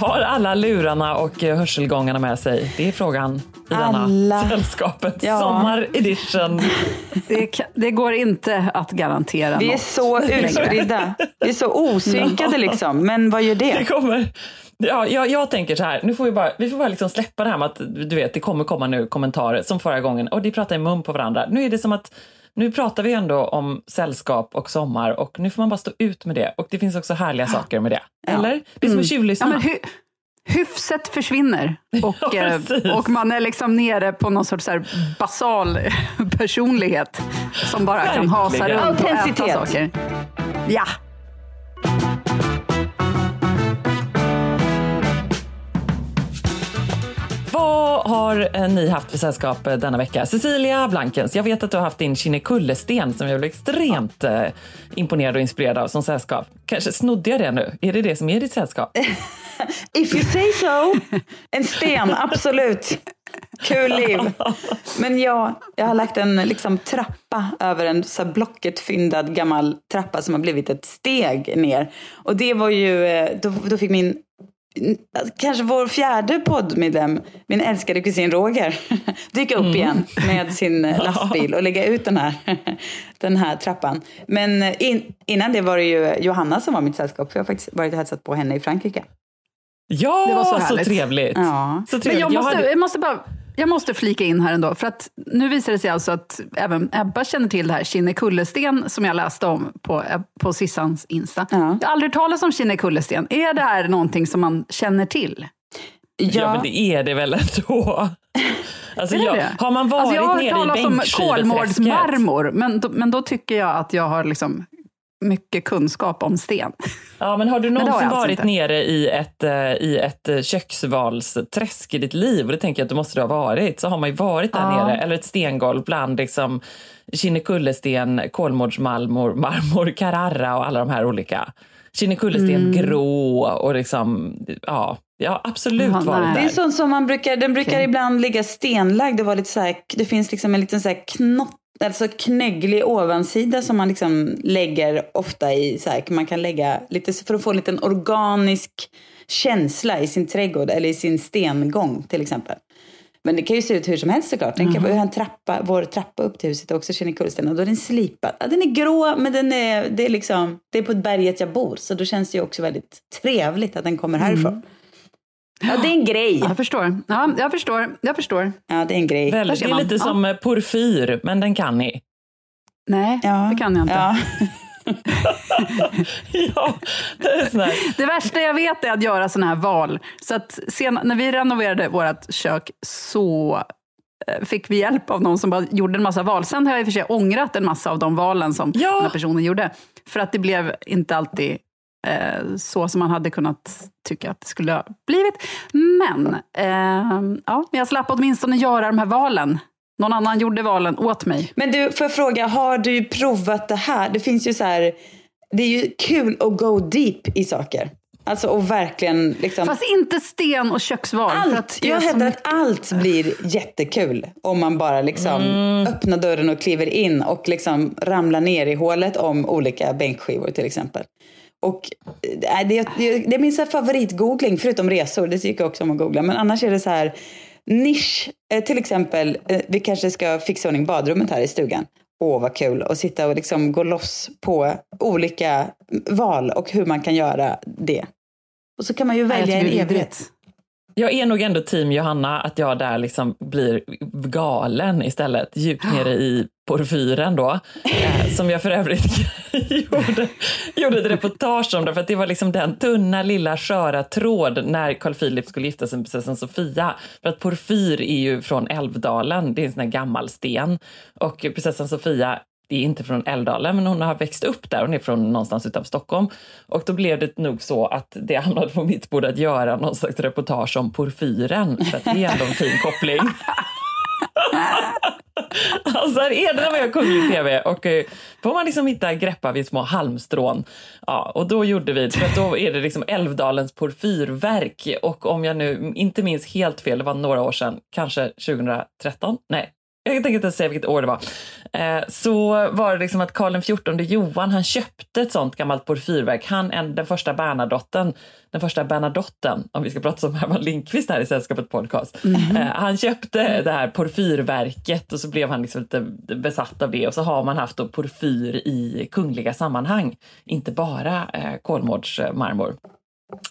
Har alla lurarna och eh, hörselgångarna med sig? Det är frågan i denna Alla. sällskapet. Ja. Sommar-edition. Det, ka- det går inte att garantera Vi är något så utspridda. Vi är så osynkade liksom. Men vad gör Det det? kommer... Ja, jag, jag tänker så här, nu får vi bara, vi får bara liksom släppa det här med att du vet, det kommer komma nu kommentarer som förra gången och de pratar i mun på varandra. Nu är det som att nu pratar vi ändå om sällskap och sommar och nu får man bara stå ut med det. Och det finns också härliga saker med det. Eller? Det är som Ja, tjuvlyssna. men hy, hyfset försvinner och, Ja, eh, och man är liksom nere på någon sorts så här basal personlighet som bara kan hasa Verkligen. runt och äta Autenticitet. saker. Ja, Vad har eh, ni haft för sällskap eh, denna vecka? Cecilia Blankens, jag vet att du har haft din Kinnekulle-sten som jag blev extremt eh, imponerad och inspirerad av som sällskap. Kanske snodde jag det nu? Är det det som är ditt sällskap? If you say so. En sten, absolut. Kul liv. Men ja, jag har lagt en liksom, trappa över en så här blocket fyndad gammal trappa som har blivit ett steg ner. Och det var ju, då, då fick min Kanske vår fjärde poddmedlem, min älskade kusin Roger, dyka upp igen med sin eh, lastbil och lägga ut den här, den här trappan. Men eh, in, innan det var det ju Johanna som var mitt sällskap, för jag har faktiskt varit och hälsat på henne i Frankrike. Ja, Det var så så, trevligt. Ja. Så Men trevligt. jag måste, hade- jag, måste bara, jag måste flika in här ändå, för att nu visar det sig alltså att även Ebba känner till det här Kinnekulle-sten som jag läste om på, på Sissans Insta. Ja. Jag har aldrig talat om Kinnekulle-sten. Är det här någonting som man känner till? Ja, men det är det väl ändå. Alltså, det jag, har man varit alltså jag har hört talas om kolmårdsmarmor, men, då- men då tycker jag att jag har liksom mycket kunskap om sten. Ja, men har du det har någonsin alltså varit inte. nere i ett, eh, i ett eh, köksvalsträsk i ditt liv? Och det tänker jag att du måste ha varit. Så har man ju varit där Ja. nere. Eller ett stengolv bland liksom Kinnekulle-sten, kolmårdsmarmor, marmor, Carrara och alla de här olika. Kinnekulle-sten Mm. grå och liksom, ja, jag har absolut Jaha, varit nej. Det är där. sånt som man brukar, den brukar Okej. ibland ligga stenlagd och vara lite så här, det finns liksom en liten så här knott, alltså knögglig ovansida som man liksom lägger ofta i, så här, man kan lägga lite för att få en liten organisk känsla i sin trädgård eller i sin stengång till exempel. Men det kan ju se ut hur som helst såklart. Tänk mm. en trappa, vår trappa upp till huset också Kinnekullsten och då är den slipad. Ja, den är grå men den är, det är liksom, det är på ett berget jag bor så då känns det ju också väldigt trevligt att den kommer härifrån. Ja, det är en grej. Jag förstår. Ja, jag förstår. Jag förstår. Ja, det är en grej. Där det är lite Ja. som eh, porfyr, men den kan ni. Nej, Ja. det kan jag inte. Ja. ja, det är sån här. Det värsta jag vet är att göra sådana här val. Så att sen, när vi renoverade vårt kök så eh, fick vi hjälp av någon som bara gjorde en massa val. Sen har jag i och för sig ångrat en massa av de valen som Ja. den här personen gjorde. För att det blev inte alltid eh, så som man hade kunnat tycka att det skulle ha blivit. Men eh, ja, jag slapp åtminstone göra de här valen. Någon annan gjorde valen åt mig. Men du, får jag fråga, har du provat det här? Det finns ju så här, det är ju kul att go deep i saker. Alltså och verkligen liksom... Fast inte sten och köksval. Allt! Jag hävdar att allt blir jättekul om man bara liksom öppnar dörren och kliver in och liksom ramlar ner i hålet om olika bänkskivor till exempel. Och äh, det, det, är min så favoritgoogling, förutom resor, det tycker jag också om att googla. Men annars är det så här, nisch, eh, till exempel, eh, vi kanske ska fixa ordning badrummet här i stugan. Åh, vad kul att sitta och liksom gå loss på olika val och hur man kan göra det. Och så kan man ju välja en det är evighet. Jag är nog ändå team Johanna, att jag där liksom blir galen istället, djupt nere i porfyren då. Eh, som jag för övrigt gjorde, gjorde ett reportage om, därför att det var liksom den tunna lilla sköra tråd när Carl Philip skulle gifta sig med prinsessan Sofia. För att porfyr är ju från Älvdalen, det är en sån här gammal sten. Och prinsessan Sofia det är inte från Älvdalen, men hon har växt upp där. Hon är från någonstans utanför Stockholm. Och då blev det nog så att det hamnade på mitt bord att göra någon slags reportage om porfyren. För att det är ändå en fin koppling. alltså här är det när man gör kunglig tv och eh, får man liksom hitta greppa vid små halmstrån. Ja, och då gjorde vi, för då är det liksom Älvdalens porfyrverk och om jag nu inte minns helt fel, det var några år sedan, kanske 2013? Nej, jag tänker inte säga vilket år det var. Eh, så var det liksom att Karl XIV Johan, han köpte ett sånt gammalt porfyrverk. Han, en, den första Bernadotten, den första Bernadotten, om vi ska prata som Herman Lindqvist här i Sällskapet podcast. Eh, han köpte det här porfyrverket och så blev han liksom lite besatt av det och så har man haft då porfyr i kungliga sammanhang, inte bara eh, kolmårdsmarmor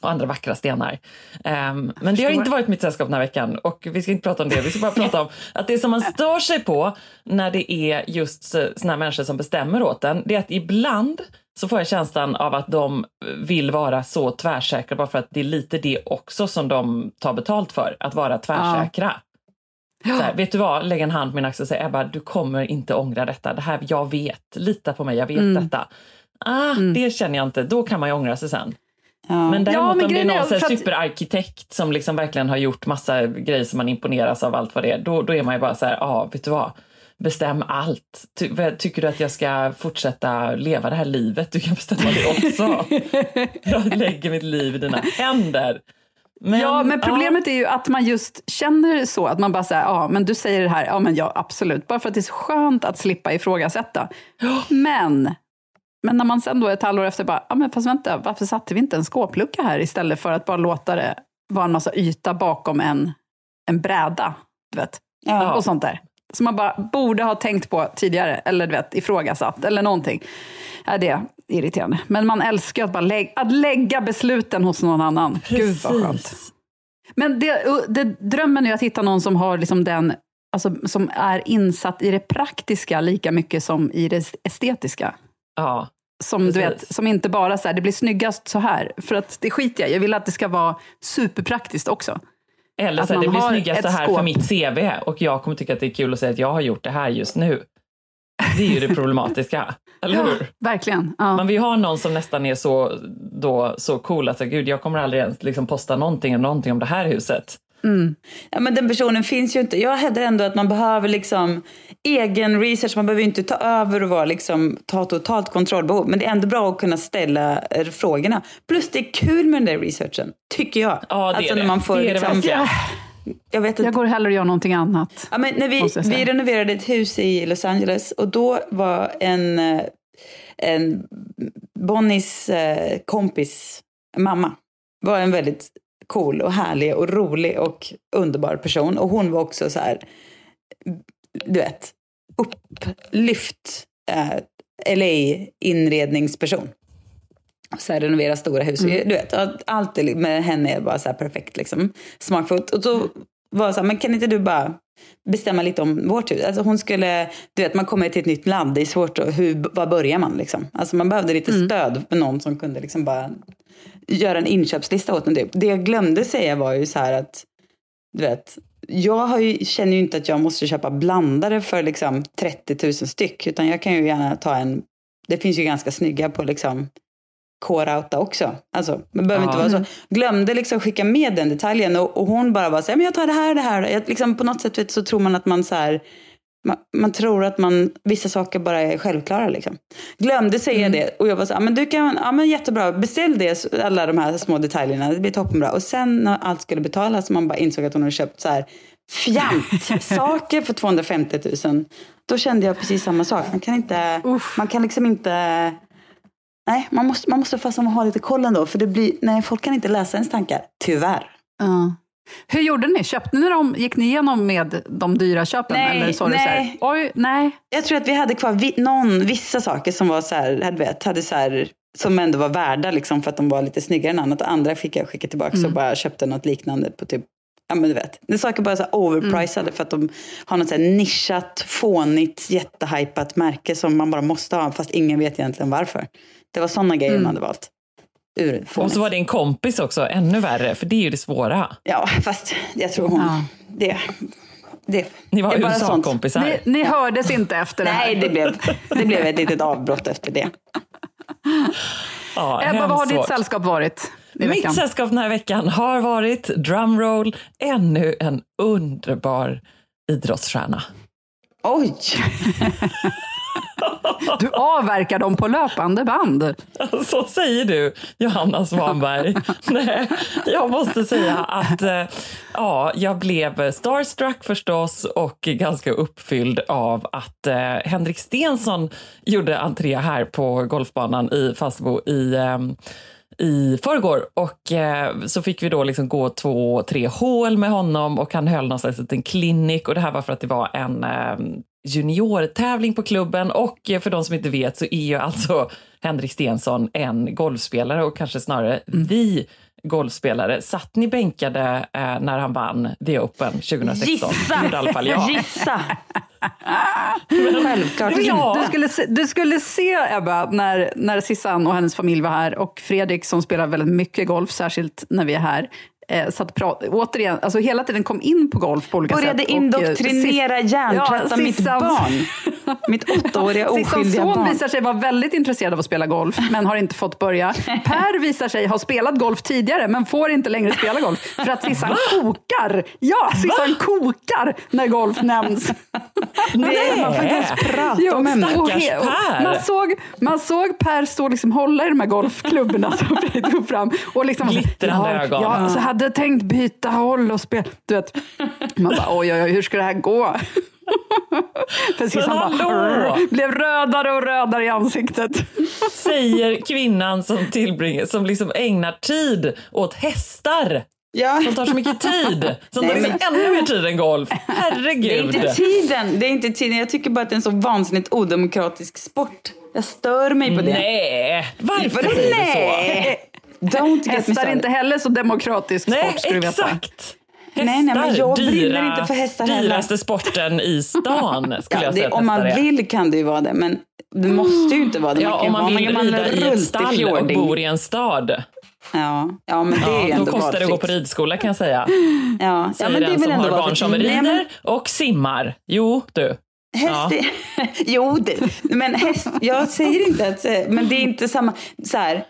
och andra vackra stenar. Ehm, men det har inte varit mitt sällskap den här veckan och vi ska inte prata om det. Vi ska bara prata om att det som man stör sig på när det är just såna här människor som bestämmer åt en, det är att ibland så får jag känslan av att de vill vara så tvärsäkra bara för att det är lite det också som de tar betalt för, att vara tvärsäkra. Så här, vet du vad, lägg en hand på min axel och säg Ebba, du kommer inte ångra detta. Det här, jag vet, lita på mig, jag vet detta. Ah, det känner jag inte, då kan man ju ångra sig sen. Ja. Men däremot men om det är någon att- superarkitekt som liksom verkligen har gjort massa grejer som man imponeras av allt vad det är, då, då är man ju bara så här, ja, ah, vet du vad? Bestäm allt. Ty, tycker du att jag ska fortsätta leva det här livet? Du kan bestämma det också. jag lägger mitt liv i dina händer. Men, ja, men problemet är ju att man just känner så, att man bara säger, ja, men du säger det här, ja, men ja, absolut, bara för att det är så skönt att slippa ifrågasätta. Men, men när man sen då ett halvår efter bara, ja, men fast vänta, varför satte vi inte en skåplucka här istället för att bara låta det vara en massa yta bakom en, en bräda, du vet, Ja. och sånt där. Som man bara borde ha tänkt på tidigare, eller du vet, ifrågasatt, eller någonting. Ja, det är irriterande. Men man älskar att bara lägga, att lägga besluten hos någon annan. Gud vad skönt. Precis. Men det, det, drömmen är att hitta någon som har liksom den, alltså, som är insatt i det praktiska lika mycket som i det estetiska. Ja, Som, du vet, som inte bara så här, det blir snyggast så här. För att det skiter jag. Jag vill att det ska vara superpraktiskt också. eller så här, det blir snyggast så här skåp. för mitt CV och jag kommer tycka att det är kul att säga att jag har gjort det här just nu. Det är ju det problematiska, eller hur? Verkligen. Ja. Man vill ha någon som nästan är så, då, så cool att säga, gud jag kommer aldrig ens liksom posta någonting, någonting om det här huset. Ja, men den personen finns ju inte. Jag hävdar ändå att man behöver liksom egen research. Man behöver inte ta över och vara liksom, ta totalt kontrollbehov. Men det är ändå bra att kunna ställa eh, frågorna. Plus det är kul med den där researchen, tycker jag. Ja, det alltså, är när det. man får, det är det liksom, verkligen. Jag vet inte. Jag går hellre och gör någonting annat. Ja, men när vi, vi renoverade ett hus i Los Angeles och då var en, eh, en Bonnies eh, kompis mamma var en väldigt cool och härlig och rolig och underbar person. Och hon var också så här, du vet, upplyft eh, LA-inredningsperson. Så här renovera stora hus. Du vet, allt med henne är bara så här perfekt liksom. Smakfullt. Och så var det så här, men kan inte du bara bestämma lite om vårt hus? Alltså hon skulle, du vet man kommer till ett nytt land, det är svårt att, hur, var börjar man liksom? Alltså man behövde lite stöd för någon som kunde liksom bara göra en inköpslista åt en typ. Det jag glömde säga var ju så här att, du vet, jag har ju, känner ju inte att jag måste köpa blandare för liksom 30 000 styck, utan jag kan ju gärna ta en, det finns ju ganska snygga på liksom core-outa också. Alltså, man behöver Ja. inte vara så. Glömde liksom skicka med den detaljen och, och hon bara var så här, men jag tar det här och det här. Jag, liksom, på något sätt vet, så tror man att man så här, man, man tror att man, vissa saker bara är självklara liksom. Glömde säga det och jag var så här, men du kan, ja men jättebra, beställ det, alla de här små detaljerna, det blir toppenbra. Och sen när allt skulle betalas, man bara insåg att hon hade köpt så här fjant-saker för 250 000. Då kände jag precis samma sak. Man kan inte, man kan liksom inte, nej, man måste, man måste fastän ha lite koll ändå, för det blir, nej, folk kan inte läsa ens tankar, tyvärr. Ja. Hur gjorde ni? Köpte ni dem? Gick ni igenom med de dyra köpen? Nej, eller så nej. Oj, nej. Jag tror att vi hade kvar vi, någon, vissa saker som var så här, hade vet, hade så här, som ändå var värda liksom för att de var lite snyggare än annat. Och andra fick jag skicka tillbaka och bara köpte något liknande på typ Ja men du vet. Det är saker bara så overpricade för att de har något så här nischat, fånigt, jättehypat märke som man bara måste ha fast ingen vet egentligen varför. Det var sådana grejer man hade valt. Ur Och så var det en kompis också, ännu värre, för det är ju det svåra. Ja fast jag tror hon, Ja. det, det, Ni var. USA-kompisar. Ni, ni hördes inte efter det här. Nej, det blev, det blev ett litet avbrott efter det. Ja, Ebba, vad har ditt sällskap varit Mitt veckan? sällskap den här veckan har varit, drumroll, ännu en underbar idrottsstjärna. Oj! Du avverkar dem på löpande band. Så säger du, Johanna Svanberg. Nej, jag måste säga att eh, ja, jag blev starstruck förstås och ganska uppfylld av att eh, Henrik Stensson gjorde entré här på golfbanan i Falsterbo i eh, i förrgår och eh, så fick vi då liksom gå två, tre hål med honom och han höll någon slags liten klinik och det här var för att det var en eh, juniortävling på klubben och eh, för de som inte vet så är ju alltså Henrik Stensson en golfspelare och kanske snarare vi golfspelare. Satt ni bänkade eh, när han vann The Open 2016? Gissa! Det i alla fall jag. Gissa! Självklart. Du, skulle se, du skulle se, Ebba, när, när Sissan och hennes familj var här och Fredrik som spelar väldigt mycket golf, särskilt när vi är här, eh, satt och prat, återigen, alltså hela tiden kom in på golf på olika Började sätt. och, eh, indoktrinera, hjärntvätta Ja, mitt barn. Mitt åttaåriga oskyldiga son barn. visar sig vara väldigt intresserad av att spela golf, men har inte fått börja. Per visar sig ha spelat golf tidigare, men får inte längre spela golf. För att Sissan kokar! Ja, Sissan kokar när golf nämns. Det, man får inte ens prata Jo, om ämnet. och Stackars he- och Per. Man såg, man såg Per stå och liksom hålla i de här golfklubborna som tog fram. Och liksom, Glittrande ja, ögon. Ja, så hade tänkt byta håll och spela. Du vet, man bara oj, oj, oj, hur ska det här gå? För Sissan bara blev rödare och rödare i ansiktet. Säger kvinnan som tillbringar, som liksom ägnar tid åt hästar. Ja. Som tar så mycket tid. Som Nej, tar liksom men- ännu mer tid än golf. Det är Herregud. inte tiden. Det är inte tiden. Jag tycker bara att det är en så vansinnigt odemokratisk sport. Jag stör mig på det. Nej, varför blir det så? Don't get Hästar är inte heller så demokratisk Nej, sport, ska du veta. exakt. Nej, nej, men Hästar, jag brinner dyra- inte för hästar heller. Dyraste sporten i stan skulle Ja, jag säga det, om man hästar är. vill kan det ju vara det, men det måste ju inte vara det. Ja, om man vill någon rida i ett stall och bor i en stad. Ja, ja, men det är ju Ja, ändå då kostar det att gå på ridskola kan jag säga. Ja, ja Säger men det är den som har barn som rider men och simmar. Jo, du. Häst är, jo, det, men häst, jag säger inte att, men det är inte samma, så här,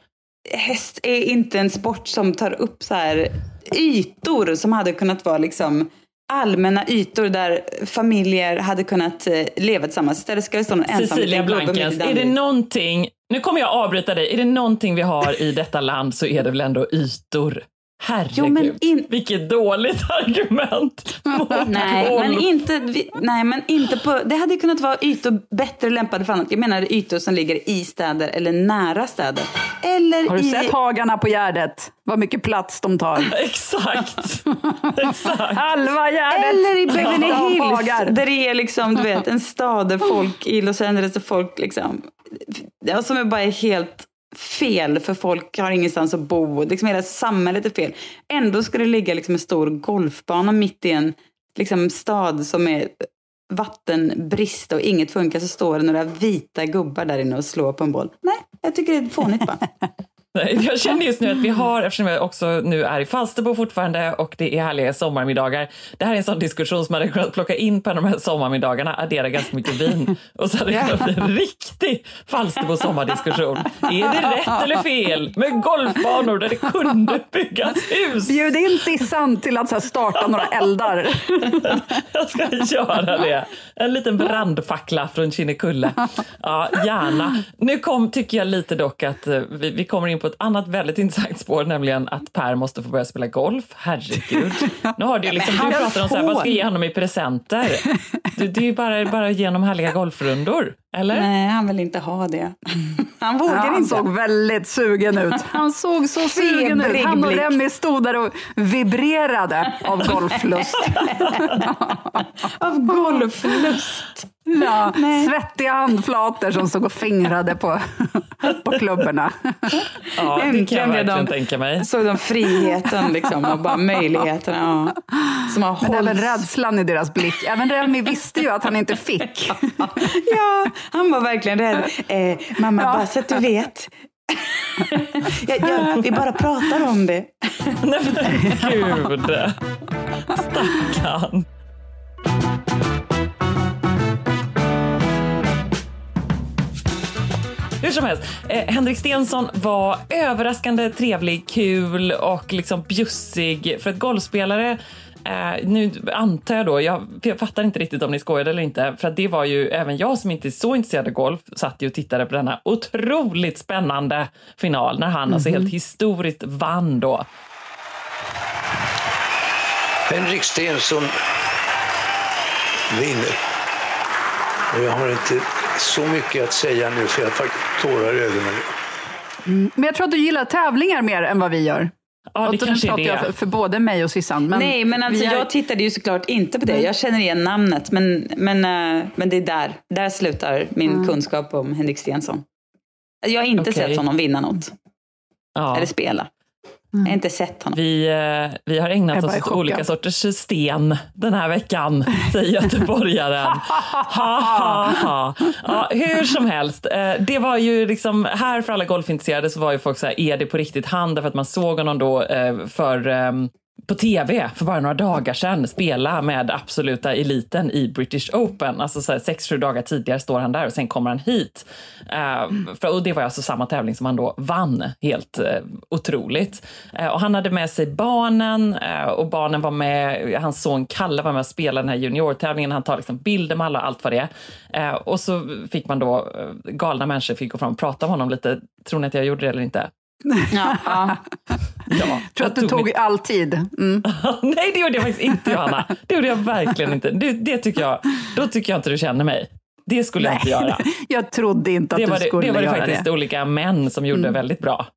häst är inte en sport som tar upp så här ytor som hade kunnat vara liksom allmänna ytor där familjer hade kunnat eh, leva tillsammans. Istället ska det stå någon ensam Cecilia Blankens, är det någonting, nu kommer jag avbryta dig, är det någonting vi har i detta land så är det väl ändå ytor. Herregud, Jo, men in- vilket dåligt argument Nej, men inte, vi- nej, men inte på... Det hade kunnat vara ytor bättre lämpade för annat. Jag menar ytor som ligger i städer eller nära städer. Eller Har du i... sett hagarna på Gärdet? Vad mycket plats de tar. Exakt. Exakt. Halva Gärdet! Eller i Beverly Ja, Hills, hagar. där det är liksom, du vet, en stad där folk i Los Angeles där folk liksom, ja, som är bara helt fel för folk har ingenstans att bo. Liksom hela samhället är fel. Ändå ska det ligga liksom en stor golfbana mitt i en liksom, stad som är vattenbrist och inget funkar så står det några vita gubbar där inne och slår på en boll. Nej, jag tycker det är fånigt bara. Jag känner just nu att vi har, eftersom jag också nu är i Falsterbo fortfarande och det är härliga sommarmiddagar. Det här är en sån diskussion som man hade kunnat plocka in på de här sommarmiddagarna, addera ganska mycket vin och så hade det kunnat bli en riktig Falsterbo sommardiskussion. Är det rätt eller fel med golfbanor där det kunde byggas hus? Bjud in Sissan till att starta några eldar. Jag ska göra det. En liten brandfackla från Kinnekulle. Ja, gärna. Nu kom, tycker jag lite dock att eh, vi, vi kommer in på ett annat väldigt intressant spår, nämligen att Per måste få börja spela golf. Herregud. Nu har du, liksom, du pratar om så här, vad ska jag ge honom i presenter? Du, det är ju bara, bara att ge honom härliga golfrundor. Eller? Nej, han vill inte ha det. Han vågar Ja, han inte. såg väldigt sugen ut. Han såg så sugen ut. Han och. Remi stod där och vibrerade av golflust. Av golflust. Ja, Nej. svettiga handflator som stod och fingrade på, på klubborna. Ja, det kan jag verkligen de- tänka mig. Såg de friheten liksom och bara möjligheterna. Ja, som har Men även rädslan i deras blick. Även Remi visste ju att han inte fick. Ja, han var verkligen rädd. Eh, mamma, Ja. bara så att du vet. jag, jag, vi bara pratar om det. Nej men gud. Stackarn. Hur som helst, eh, Henrik Stensson var överraskande trevlig, kul och liksom bjussig. För ett golfspelare, eh, nu antar jag då, jag, jag fattar inte riktigt om ni skojade eller inte, för att det var ju även jag som inte är så intresserad av golf, satt ju och tittade på denna otroligt spännande final när han alltså helt historiskt vann då. Henrik Stenson vinner. Och jag har inte så mycket att säga nu för jag har tårar i ögonen. Men jag tror att du gillar tävlingar mer än vad vi gör. Ja, det Och kanske är pratar jag det. för, för både mig och Sissan. Men Nej, men alltså, är- jag tittade ju såklart inte på det. Jag känner igen namnet, men, men, eh, men det är där. Där slutar min kunskap om Henrik Stensson. Jag har inte Okej. sett honom vinna något, Ja. eller spela. Jag har inte sett honom. Vi, eh, vi har ägnat oss åt olika sorters sten den här veckan, säger göteborgaren. ha, ha, ha. Ja, hur som helst, eh, det var ju liksom, här för alla golfintresserade så var ju folk så här, är det på riktigt han? Därför att man såg honom då eh, för ehm, på tv för bara några dagar sedan spela med absoluta eliten i British Open. Alltså så här, sex, sju dagar tidigare står han där och sen kommer han hit. Uh, för, och det var alltså samma tävling som han då vann. Helt uh, otroligt. Uh, och han hade med sig barnen och barnen var med, hans son Kalle var med och spelade den här juniortävlingen. Han tar liksom bilder med alla och allt vad det är. Och så fick man då, galna människor fick gå fram och prata med honom lite. Tror ni att jag gjorde det eller inte? Ja, ja. Ja, tror jag att du tog all tid. Mm. Nej, det gjorde jag faktiskt inte, Johanna. Det gjorde jag verkligen inte. Det, det tycker jag, då tycker jag inte du känner mig. Det skulle jag inte göra. Jag trodde inte att Det var du det, skulle det, var det göra faktiskt det. olika män som gjorde väldigt bra.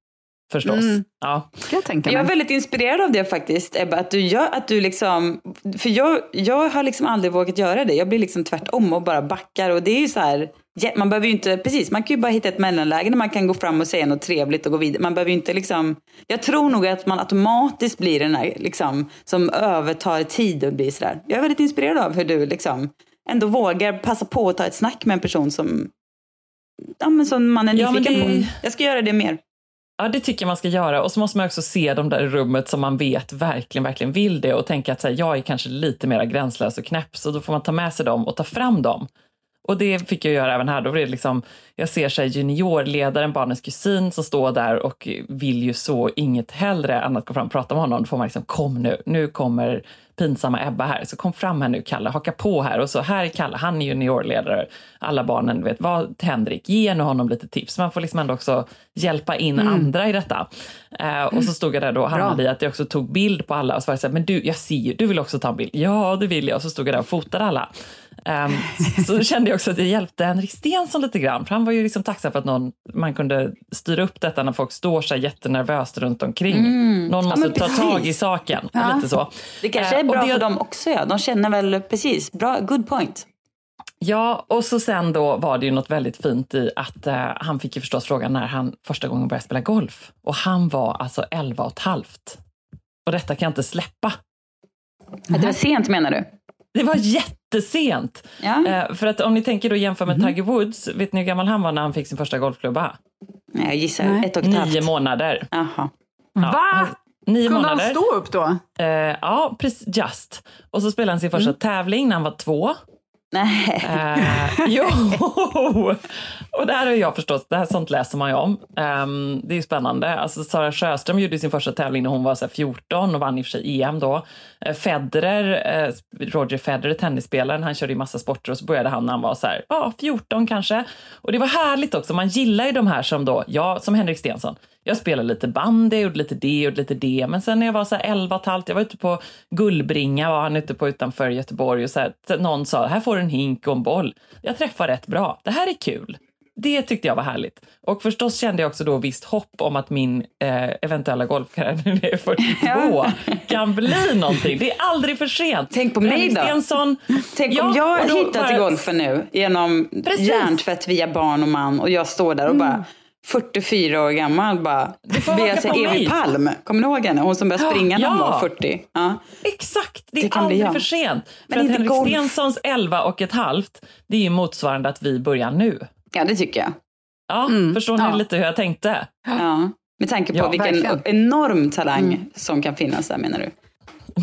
Förstås. Mm. Ja. Jag tänka Jag är väldigt inspirerad av det faktiskt, Ebba. Att du gör, att du liksom, för jag, jag har liksom aldrig vågat göra det. Jag blir liksom tvärtom och bara backar. Och det är ju så här, man behöver ju inte, precis, man kan ju bara hitta ett mellanläge där man kan gå fram och säga något trevligt och gå vidare. Man behöver ju inte liksom, jag tror nog att man automatiskt blir den här liksom, som övertar tid och blir sådär. Jag är väldigt inspirerad av hur du liksom ändå vågar passa på att ta ett snack med en person som, ja, men som man är Ja, men nyfiken det- på. Jag ska göra det mer. ja, det tycker jag man ska göra. Och så måste man också se de där i rummet som man vet verkligen, verkligen vill det och tänka att så här, jag är kanske lite mer gränslös och knäpp, så då får man ta med sig dem och ta fram dem. Och det fick jag göra även här. Då var det liksom, jag ser här juniorledaren, barnens kusin, som står där och vill ju så inget hellre än att gå fram och prata med honom. Då får man liksom, kom nu, nu kommer pinsamma Ebba här. Så kom fram här nu, Kalle, haka på här. Och så här är Kalle, han är juniorledare. Alla barnen vet, vad Henrik, ge nu honom lite tips. Man får liksom ändå också hjälpa in andra i detta. Eh, och så stod jag där då och hamnade i att jag också tog bild på alla och så var det så här, men du, jag ser ju, du vill också ta en bild. Ja, det vill jag. Och så stod jag där och fotade alla. Ehm, så kände jag också att jag hjälpte Henrik Stensson lite grann, för han var ju liksom tacksam för att någon, man kunde styra upp detta när folk står så jättenervöst runt omkring. Någon måste men ta tag i saken. Lite så. Det kanske är och bra det- för dem också. Ja. De känner väl precis. Bra, good point. Ja, och så sen då var det ju något väldigt fint i att eh, han fick ju förstås frågan när han första gången började spela golf. Och han var alltså 11 och ett halvt. Och detta kan jag inte släppa. Att det var sent menar du? Det var jätte jättesent. Ja. Eh, för att om ni tänker då jämför med Mhm. Tiger Woods, vet ni hur gammal han var när han fick sin första golfklubba? Nej, jag gissar Nej. ett och ett halvt. Nio månader. Jaha. Ja, Va? Nio Kunde månader. han stå upp då? Eh, ja, precis, just. Och så spelade han sin första tävling när han var två. Nej. Eh, jo! Och det här har jag förstått, det här sånt läser man ju om. Ehm, det är ju spännande. Alltså Sara Sjöström gjorde sin första tävling när hon var så här 14 och vann i och för sig EM då. Eh, Federer, eh, Roger Federer, tennisspelaren, han körde ju massa sporter och så började han när han var så här, ja, 14 kanske. Och det var härligt också, man gillar ju de här som då, ja, som Henrik Stensson, jag spelade lite bandy, gjorde lite det, gjorde lite det. Men sen när jag var så här 11 och ett halvt, jag var ute på Gullbringa, var han ute på utanför Göteborg och så här, någon sa, här får du en hink och en boll. Jag träffar rätt bra, det här är kul. Det tyckte jag var härligt. Och förstås kände jag också då visst hopp om att min eh, eventuella golfkarriär jag är 42 kan bli någonting. Det är aldrig för sent. Tänk på mig då. Stensson, Tänk Ja, om jag har hittat bara- golfen nu genom Precis. hjärntvätt via barn och man och jag står där och bara 44 år gammal bara här mig. Evi Palm. Kommer ni ihåg henne? Hon som började springa när hon Ja. var 40. Ja. Exakt, det är Det bli aldrig jag. för sent. Men för att Henrik golf. Stenssons 11 och ett halvt, det är ju motsvarande att vi börjar nu. Ja, det tycker jag. Ja, Mm, förstår ni ja. lite hur jag tänkte? Ja. Med tanke på Ja, vilken verkligen. enorm talang som kan finnas där menar du?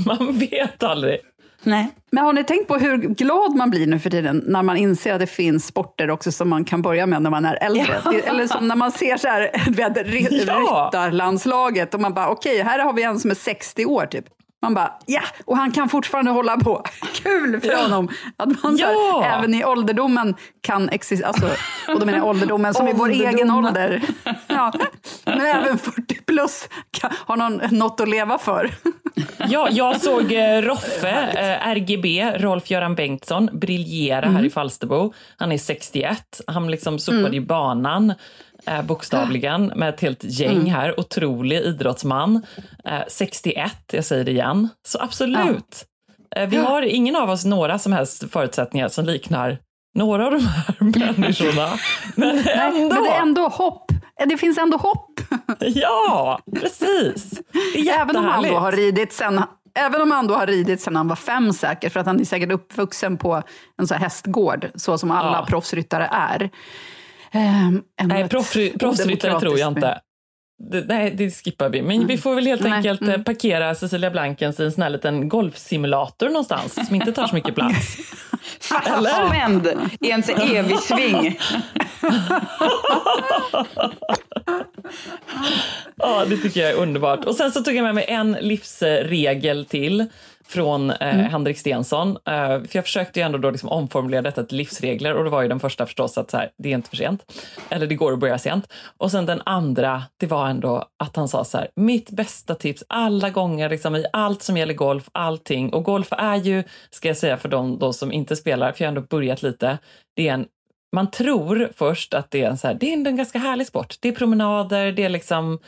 Man vet aldrig. Nej. Men har ni tänkt på hur glad man blir nu för tiden när man inser att det finns sporter också som man kan börja med när man är äldre? Ja. Eller som när man ser så här, vet, ry- Ja. ryttarlandslaget och man bara okej, här har vi en som är 60 år typ. Man bara ja, och han kan fortfarande hålla på. Kul för Ja. honom! Att man så här, Ja. även i ålderdomen kan existera, alltså, och då menar jag ålderdomen som i vår egen Ålderdomen. ålder. Ja. Men även 40 plus kan, har någon något att leva för. Ja, jag såg eh, Roffe, eh, RGB, Rolf-Göran Bengtsson, briljera Mm. här i Falsterbo. Han är 61. Han liksom sopade i banan, eh, bokstavligen, med ett helt gäng Mm. här. Otrolig idrottsman. Eh, 61, jag säger det igen. Så absolut. Eh, vi har ingen av oss några som helst förutsättningar som liknar några av de här människorna. Men ändå! Men det är ändå hopp. Det finns ändå hopp. Ja, precis. Även om han då har ridit sen Även om han då har ridit sen han var fem säkert, för att han är säkert uppvuxen på en så här hästgård, så som alla Ja. proffsryttare är. Ändå Nej, proffsryttare tror jag inte. Det, nej, det skippar vi. Men vi får väl helt enkelt mm. eh, parkera Cecilia Blankens i en sån här liten golfsimulator någonstans som inte tar så mycket plats. Fastspänd i en evig sving. Ja, det tycker jag är underbart. Och sen så tog jag med mig en livsregel till från eh, Henrik Stensson. Eh, för jag försökte ju ändå då liksom omformulera detta till livsregler och det var ju den första förstås att så här, det är inte för sent. Eller det går att börja sent. Och sen den andra, det var ändå att han sa så här, mitt bästa tips alla gånger liksom, i allt som gäller golf, allting. Och golf är ju, ska jag säga för de då som inte spelar, för jag har ändå börjat lite, det är en man tror först att det är en, så här, det är en ganska härlig sport. Det är promenader, det är liksom...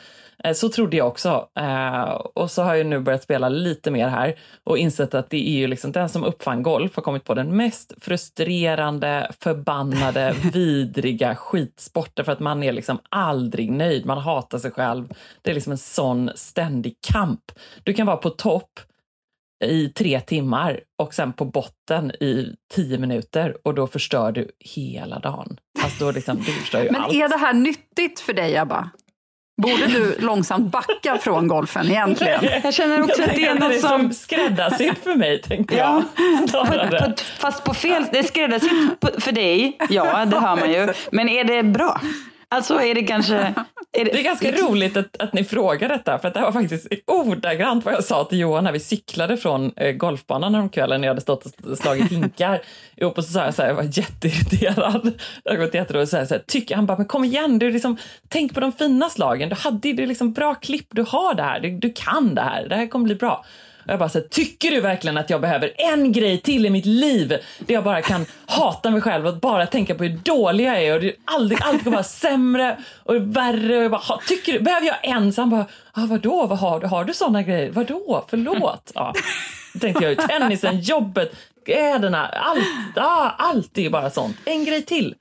eh, Så trodde jag också. Eh, och så har jag nu börjat spela lite mer här och insett att det är ju liksom den som uppfann golf har kommit på den mest frustrerande, förbannade, vidriga skitsporten för att man är liksom aldrig nöjd. Man hatar sig själv. Det är liksom en sån ständig kamp. Du kan vara på topp i tre timmar och sen på botten i tio minuter och då förstör du hela dagen. Alltså då liksom, du förstör ju Men allt. är det här nyttigt för dig, Abba? Borde du långsamt backa från golfen egentligen? Jag känner också att det är tänker något som... som skräddarsytt för mig, tänkte Ja, jag. på, fast på fel... Det är skräddarsytt för dig, ja det hör man ju. Men är det bra? Alltså är det kanske... Är Det är ganska roligt att, att ni frågar detta, för att det här var faktiskt ordagrant vad jag sa till Johan när vi cyklade från eh, golfbanan häromkvällen när jag hade stått och slagit hinkar ihop och så sa jag så här, jag var jätteirriterad. Det har gått jätteroligt. Så här, så här, tycker, han bara, men kom igen, du liksom, tänk på de fina slagen. Du hade ju det liksom bra klipp, du har det här, du, du kan det här, det här kommer bli bra. Och jag bara så här, tycker du verkligen att jag behöver en grej till i mitt liv där jag bara kan hata mig själv och bara tänka på hur dålig jag är och det aldrig, allt kommer vara sämre och värre. Och jag bara, tycker du, behöver jag en? Så han bara, ah, vadå, vad har du? Har du sådana grejer? Vadå, förlåt? Ja. Då tänkte jag ju, tennisen, jobbet, kläderna, allt, ah, allt är ju bara sånt. En grej till.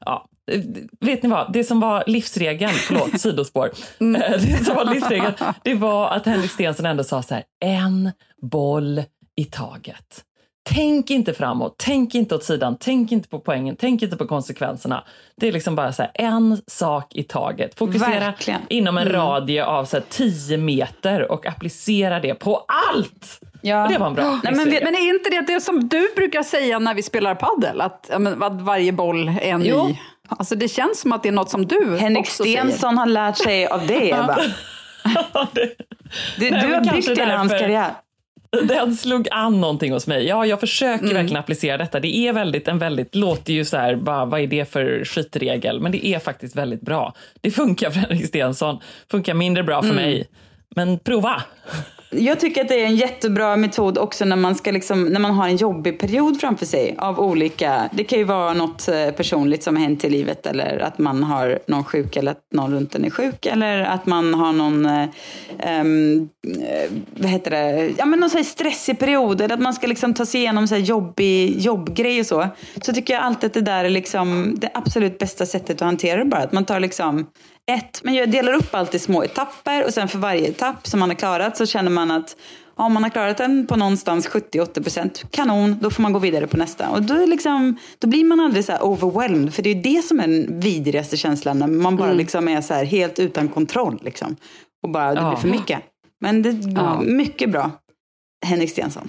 Ja. Eh, Vet ni vad, det som var livsregeln, förlåt sidospår, Eh, det som var livsregeln, det var att Henrik Stenson ändå sa så här, en boll i taget. Tänk inte framåt, tänk inte åt sidan, tänk inte på poängen, tänk inte på konsekvenserna. Det är liksom bara så här, en sak i taget. Fokusera Verkligen. inom en Mm. radie av så här, 10 meter och applicera det på allt! Ja. Det var en bra Nej, men Men är inte det det som du brukar säga när vi spelar paddel? Att, att varje boll är en Jo. ny? Alltså det känns som att det är något som du Henrik också säger. Stensson har lärt sig av dig, Ebba. Du, du Nej, men har byggt hela hans karriär. Den slog an någonting hos mig. Ja, jag försöker Mm. verkligen applicera detta. Det är väldigt, en väldigt, låter ju så här, bara, vad är det för skitregel? Men det är faktiskt väldigt bra. Det funkar för Henrik Stensson, funkar mindre bra Mm. för mig. Men prova! Jag tycker att det är en jättebra metod också när man, ska liksom, när man har en jobbig period framför sig. Av olika, det kan ju vara något eh, personligt som har hänt i livet eller att man har någon sjuk eller att någon runt en är sjuk eller att man har någon, um, vad heter det, ja men någon så här stressig period eller att man ska liksom ta sig igenom så här jobbig jobbgrej och så. Så tycker jag alltid att det där är liksom det absolut bästa sättet att hantera det bara. Att man tar liksom ett, men jag delar upp allt i små etapper och sen för varje etapp som man har klarat så känner man att om man har klarat den på någonstans 70-80% kanon, då får man gå vidare på nästa. Och då, liksom, då blir man aldrig så här overwhelmed, för det är ju det som är den vidrigaste känslan, när man bara liksom är så här helt utan kontroll. Liksom. Och bara, det Ja. blir för mycket. Men det Ja. mycket bra. Henrik Stensson.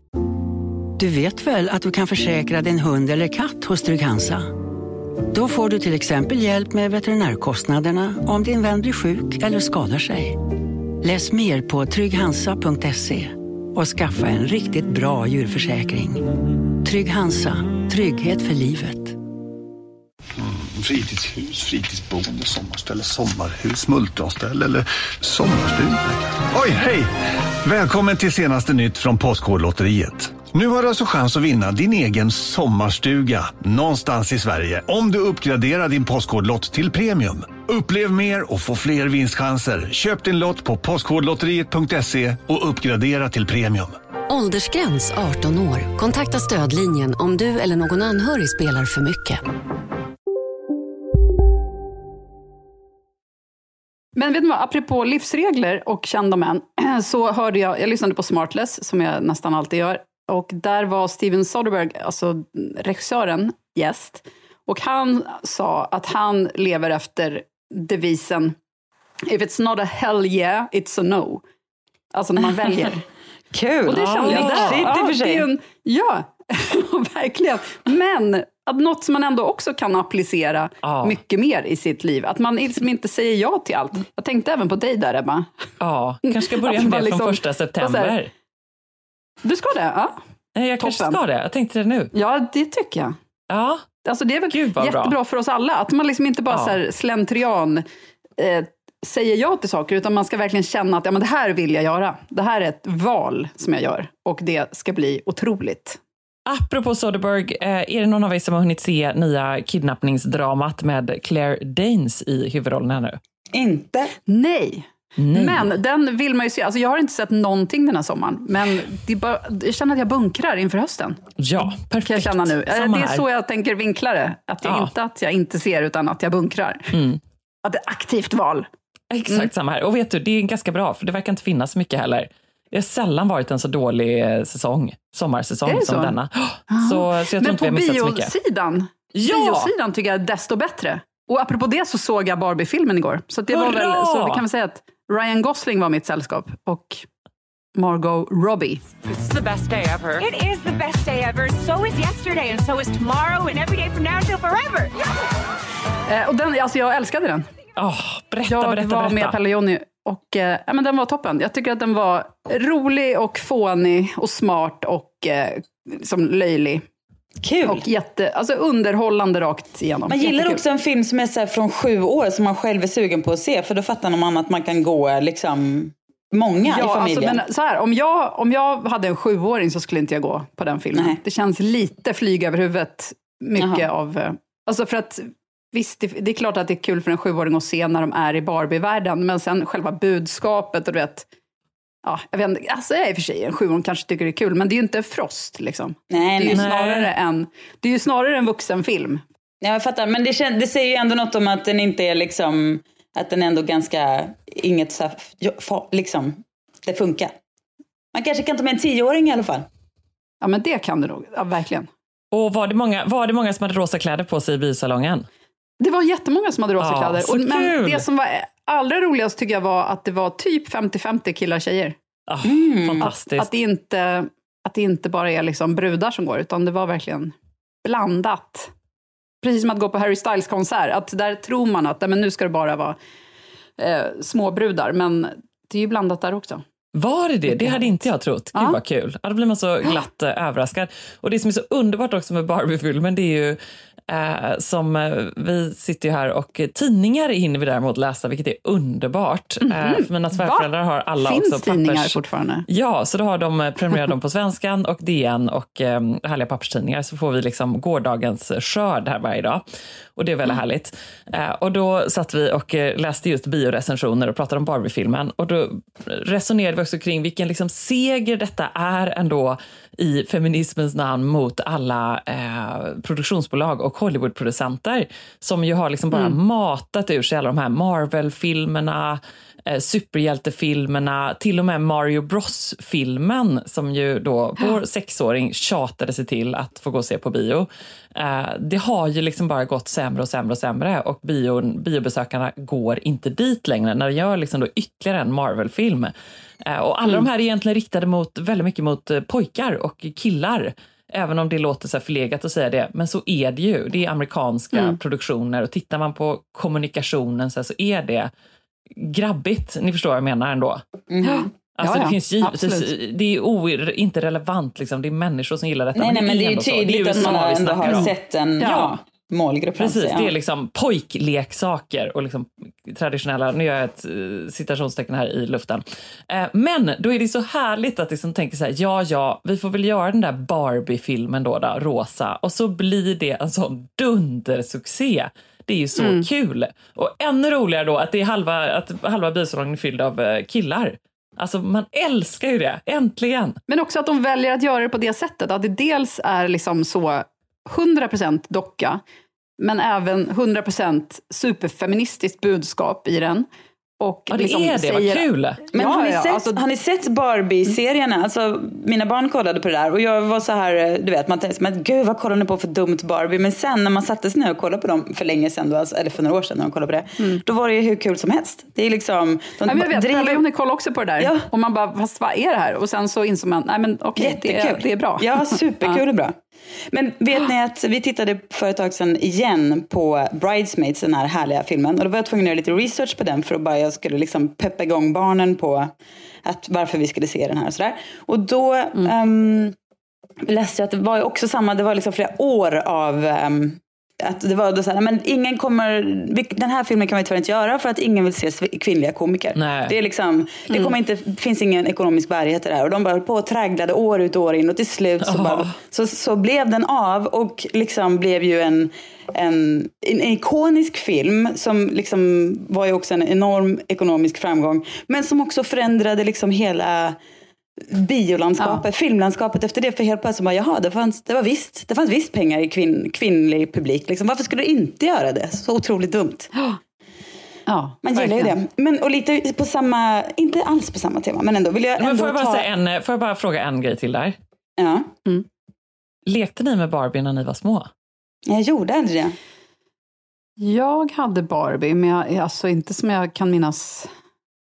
Du vet väl att du kan försäkra din hund eller katt hos Trygg-Hansa? Då får du till exempel hjälp med veterinärkostnaderna om din vän blir sjuk eller skadar sig. Läs mer på trygghansa.se och skaffa en riktigt bra djurförsäkring. Trygg Hansa, trygghet för livet. Mm, Fritidshus, fritidsboende, sommarställe, sommarhus, multronställe eller sommarstuga. Oj, hej! Välkommen till senaste nytt från Postkodlotteriet. Nu har du alltså chans att vinna din egen sommarstuga någonstans i Sverige om du uppgraderar din Postkodlott till premium. Upplev mer och få fler vinstchanser. Köp din lott på postkodlotteriet.se och uppgradera till premium. Åldersgräns 18 år. Kontakta stödlinjen om du eller någon anhörig spelar för mycket. Men vet ni vad, apropå livsregler och kända män, så hörde jag, jag lyssnade på Smartless, som jag nästan alltid gör, och där var Steven Soderbergh, alltså regissören, gäst. Och han sa att han lever efter devisen If it's not a hell yeah, it's a no. Alltså när man väljer. Kul! Och det kände jag där. Sig. det är en, ja, verkligen. Men att något som man ändå också kan applicera Ja. mycket mer i sitt liv. Att man liksom inte säger ja till allt. Jag tänkte även på dig där, Ebba. Ja, kanske ska börja med det liksom- från första vad säger- september. Du ska det? Ja, Nej, jag kanske Toppen. ska det. Jag tänkte det nu. ja det tycker jag. Ja. Alltså det är väl Gud, vad bra. jättebra för oss alla, att man liksom inte bara Ja. så här slentrian eh, säger ja till saker, utan man ska verkligen känna att ja, men det här vill jag göra. Det här är ett val som jag gör och det ska bli otroligt. Apropå Soderbergh, eh, är det någon av er som har hunnit se nya kidnappningsdramat med Claire Danes i huvudrollen här nu? Inte. Nej. Nej. Men den vill man ju se. Alltså jag har inte sett någonting den här sommaren, men bara, jag känner att jag bunkrar inför hösten. Ja, perfekt. Kan jag känna nu. Samma det är här. så jag tänker vinkla det. Att jag Ja. Inte att jag inte ser, utan att jag bunkrar. Mm. Att det är aktivt val. Exakt Mm. samma här. Och vet du, det är ganska bra, för det verkar inte finnas så mycket heller. Det har sällan varit en så dålig eh, säsong, sommarsäsong som så? denna. Så, så jag tror Men inte vi på har missat så mycket. biosidan, Ja! biosidan tycker jag är desto bättre. Och apropå det så såg jag Barbie-filmen igår. Så, det var väl, Hurra! så vi kan väl säga att Ryan Gosling var mitt sällskap och Margot Robbie. It's the best day ever. It is the best day ever. So is yesterday, and so is tomorrow, and every day from now till forever. Eh, och den, alltså jag älskade den. Oh, berätta, jag berätta, var berätta. med Pelle och Jonny och eh, ja, men den var toppen. Jag tycker att den var rolig och fånig och smart och eh, liksom löjlig. Kul. Och jätte, alltså underhållande rakt igenom. Man gillar Jättekul. också en film som är så från sju år som man själv är sugen på att se. För då fattar man att man kan gå liksom många i Ja, alltså, familjen. men så här, om, jag, om jag hade en sjuåring så skulle inte jag gå på den filmen. Nej. Det känns lite flyg över huvudet. Mycket Jaha. av... eh, Alltså för att, visst, det, det är klart att det är kul för en sjuåring att se när de är i Barbie-världen, men sen själva budskapet och du vet... Ja, jag vet inte, alltså jag är i och för sig en sjuåring kanske tycker det är kul, men det är ju inte Frost liksom. Nej, det, är ju nej. snarare en, det är ju snarare en vuxenfilm. Ja, jag fattar. Men det, det säger ju ändå något om att den inte är liksom, att den är ändå ganska, inget så liksom, det funkar. Man kanske kan ta med en tioåring i alla fall. Ja, men det kan du nog. Ja, verkligen. Och var det, många, var det många som hade rosa kläder på sig i biosalongen? Det var jättemånga som hade rosa Ja, kläder. så Och, men kul! det som var allra roligast tycker jag var att det var typ 50-50 killar och tjejer. Ah, Att, Fantastiskt. att, det inte, att det inte bara är liksom brudar som går, utan det var verkligen blandat. Precis som att gå på Harry Styles konsert, att där tror man att men nu ska det bara vara eh, småbrudar, men det är ju blandat där också. Var det det? Det hade inte jag trott. Gud Ja. vad kul. Ja, då blir man så glatt eh, överraskad. Och det som är så underbart också med Barbie-filmen, det är ju eh, som eh, vi sitter ju här och tidningar hinner vi däremot läsa, vilket är underbart. Mhm. Eh, för mina svärföräldrar har alla Finns också tidningar pappers... fortfarande? Ja, så då har de eh, prenumererat dem på Svenskan och DN och eh, härliga papperstidningar så får vi liksom gårdagens skörd här varje dag. Och det är väldigt härligt. Eh, och då satt vi och eh, läste just biorecensioner och pratade om Barbie-filmen och då resonerade vi också kring vilken liksom seger detta är ändå i feminismens namn mot alla eh, produktionsbolag och Hollywoodproducenter som ju har liksom bara Mm. matat ur sig alla de här Marvel-filmerna, eh, superhjältefilmerna, till och med Mario Bros-filmen som ju då vår sexåring tjatade sig till att få gå och se på bio. Eh, det har ju liksom bara gått sämre och sämre och sämre och bion, biobesökarna går inte dit längre när de gör liksom då ytterligare en Marvel-film. Eh, och alla Mm. de här är egentligen riktade mot, väldigt mycket mot eh, pojkar och killar. Även om det låter så förlegat att säga det, men så är det ju. Det är amerikanska Mm. produktioner och tittar man på kommunikationen så, så är det grabbigt. Ni förstår vad jag menar ändå. Alltså Ja, ja, det finns givetvis, absolut. det är o, inte relevant liksom. Det är människor som gillar detta. Nej, nej, men det är ju ändå så. tydligt att man ändå har om. sett en ja. målgrupp. Precis, alltså, det ja. är liksom pojkleksaker och liksom traditionella, nu gör jag ett eh, citationstecken här i luften. Eh, men då är det så härligt att liksom tänka så här, ja, ja, vi får väl göra den där Barbie-filmen då, då, rosa, och så blir det en sån dundersuccé. Det är ju så Mm. kul. Och ännu roligare då att, det är halva, att halva biosalongen är fylld av eh, killar. Alltså man älskar ju det, äntligen! Men också att de väljer att göra det på det sättet. Att det dels är liksom så 100% docka, men även 100% superfeministiskt budskap i den. Och Ja, det liksom är det, vad säger- kul! Men Ja, har, ni ja, sett, alltså- har ni sett Barbie-serierna? Alltså, mina barn kollade på det där och jag var så här, du vet, man tänkte, men gud vad kollar ni på för dumt Barbie? Men sen när man satte sig ner och kollade på dem för länge sedan, då, alltså, eller för några år sedan när de kollade på det, då var det ju hur kul som helst. Det är liksom, de Ja, men jag vet, driver- Pelle och kollade också på det där. Ja. Och man bara, fast vad är det här? Och sen så insåg man, nej men okej, det, är, Jättekul. det är bra. Ja, superkul och bra. Men vet ni att vi tittade för ett tag sedan igen på Bridesmaids, den här härliga filmen. Och då var jag tvungen att göra lite research på den för att bara jag skulle liksom peppa igång barnen på att varför vi skulle se den här och sådär. Och då ehm, läste jag att det var också samma, det var liksom flera år av um, att det var då så här, men ingen kommer, den här filmen kan vi tyvärr inte göra för att ingen vill se kvinnliga komiker. Nej. Det är liksom, det Mm. kommer inte, finns ingen ekonomisk bärighet i det här. Och de bara på och tragglade år ut och år in och till slut så, Ja. bara, så, så blev den av och liksom blev ju en, en, en ikonisk film som liksom var ju också en enorm ekonomisk framgång. Men som också förändrade liksom hela biolandskapet, filmlandskapet efter det. För helt plötsligt bara, jaha, det fanns, det var visst, det fanns visst pengar i kvinn, kvinnlig publik. Liksom. Varför skulle du inte göra det? Så otroligt dumt. Ja, Man gillar ju det. Men, och lite på samma, inte alls på samma tema, men ändå vill jag ändå Men får, jag bara ta... säga en, får jag bara fråga en grej till där? Ja. Lekte ni med Barbie när ni var små? Jag gjorde aldrig det. Jag hade Barbie, men jag, alltså inte som jag kan minnas.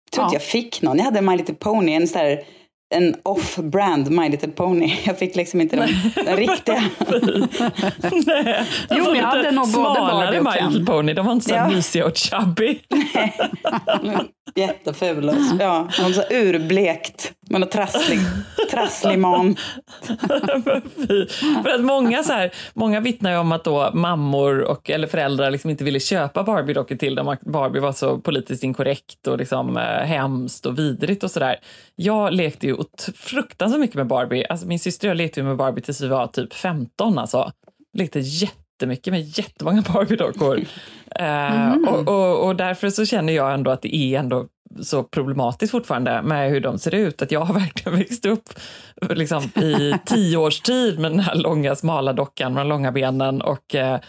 Jag tror inte jag fick någon. Jag hade My Little Pony, en sån här en off-brand My Little Pony. Jag fick liksom inte den, den riktiga. Nej, Jo, men jag hade nog både Barbie och My. Little Pony. De var inte så Ja. mysiga och chubby. Jätteful. Ja, så urblekt. Man har trasslig, trasslig man. För att många, så här, många vittnar ju om att då mammor och, eller föräldrar liksom inte ville köpa Barbie-dockor till dem. Barbie var så politiskt inkorrekt och liksom, eh, hemskt och vidrigt och sådär. Jag lekte ju fruktansvärt mycket med Barbie. Alltså, min syster och jag lekte med Barbie tills vi var typ 15. Alltså. Lekte jättemycket med jättemånga Barbie-dockor. Eh, och, och, och därför så känner jag ändå att det är ändå så problematiskt fortfarande med hur de ser ut. Att jag har verkligen växt upp liksom, i tio års tid med den här långa smala dockan med de långa benen och eh,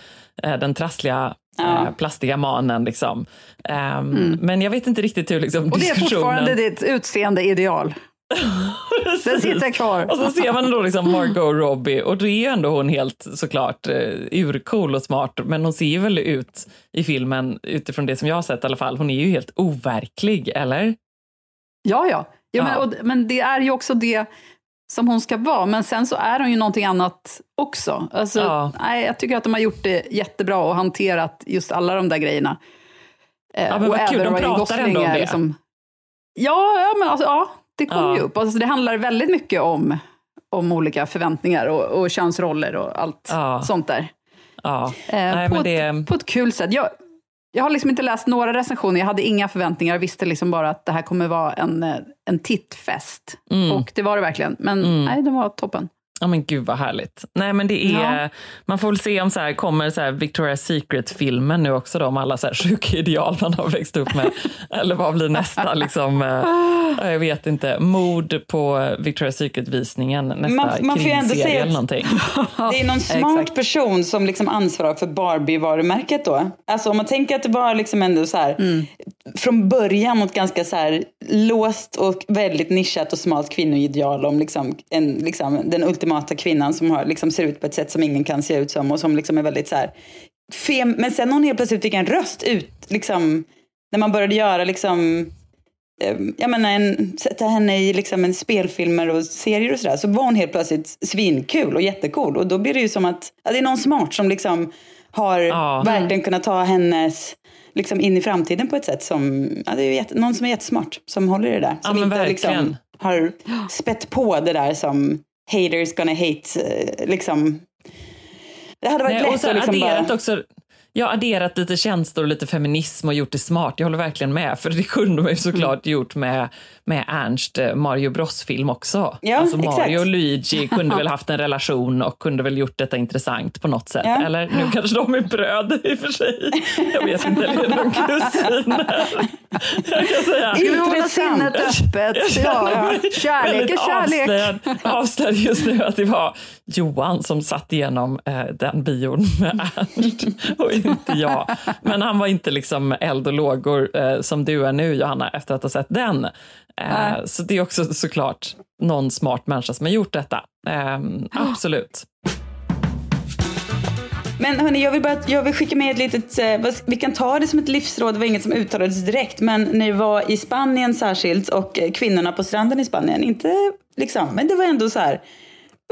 eh, den trassliga Ja. eh, plastiga manen. Liksom. Ehm, Men jag vet inte riktigt hur liksom, Och det är diskussionen... fortfarande ditt utseende-ideal. Den sitter kvar. Och så ser man då liksom Margot Robbie och då är ju ändå hon helt såklart uh, urcool och smart, men hon ser ju väl ut i filmen, utifrån det som jag har sett i alla fall, hon är ju helt overklig, eller? Ja, ja. ja, Men, och, men det är ju också det som hon ska vara, men sen så är hon ju någonting annat också. Alltså, Ja. nej, jag tycker att de har gjort det jättebra och hanterat just alla de där grejerna. Eh, Ja, men och vad kul, de pratar ändå om det. Liksom, ja, ja, men alltså, ja, det kommer Ja. ju upp. Alltså, det handlar väldigt mycket om, om olika förväntningar och, och könsroller och allt Ja. sånt där. Ja. Eh, Nej, på, men det... ett, på ett kul sätt. Jag, jag har liksom inte läst några recensioner, jag hade inga förväntningar. Jag visste liksom bara att det här kommer vara en, en tittfest. Mm. Och det var det verkligen. Men Mm. nej, den var toppen. Ja men gud vad härligt. Nej men det är, Ja. man får väl se om så här, kommer så här Victoria's Secret-filmen nu också då, om alla så här sjuka ideal man har växt upp med. Eller vad blir nästa liksom, eh, jag vet inte, mord på Victoria's Secret-visningen, nästa Man- man får ändå säga eller någonting. Det är någon smart person som liksom ansvarar för Barbie-varumärket då. Alltså om man tänker att det var liksom ändå så här från början mot ganska så här låst och väldigt nischat och smalt kvinnoideal om liksom, en, liksom den ultimata kvinnan som har, liksom ser ut på ett sätt som ingen kan se ut som och som liksom är väldigt så här fem, men sen hon helt plötsligt fick en röst ut liksom när man började göra liksom eh, jag menar, en, sätta henne i liksom en spelfilmer och serier och sådär, så var hon helt plötsligt svinkul och jättecool. Och då blir det ju som att, ja, det är någon smart som liksom har verkligen kunnat ta hennes liksom in i framtiden på ett sätt som, ja, det är jätte, någon som är jättesmart, som håller i det där. Ja, Som men inte verkligen. liksom har spett på det där som haters gonna hate, eh, liksom. Det hade varit Nej, och lätt så att liksom adderat bara... också, jag har adderat lite känslor och lite feminism och gjort det smart. Jag håller verkligen med, för det kunde man ju såklart Mm. gjort med, med Ernst eh, Mario Bros-film också. Ja, alltså Mario exakt. och Luigi kunde väl haft en relation och kunde väl gjort detta intressant på något sätt. Ja. Eller nu kanske de är bröder i och för sig. Jag vet inte, eller är de kusiner? Jag kan säga. Vi hålla sinnet öppet? Ja, kärlek är kärlek. Avslöjad, avslöjad just nu att det var Johan som satt igenom eh, den bion med Ernst och inte jag. Men han var inte liksom eld och lågor eh, som du är nu Johanna efter att ha sett den. Eh, så det är också såklart någon smart människa som har gjort detta. Eh, absolut. Men hörni, jag vill, bara, jag vill skicka med ett litet, eh, vi kan ta det som ett livsråd, det var inget som uttalades direkt, men ni var i Spanien särskilt och eh, kvinnorna på stranden i Spanien, inte liksom, men det var ändå så här,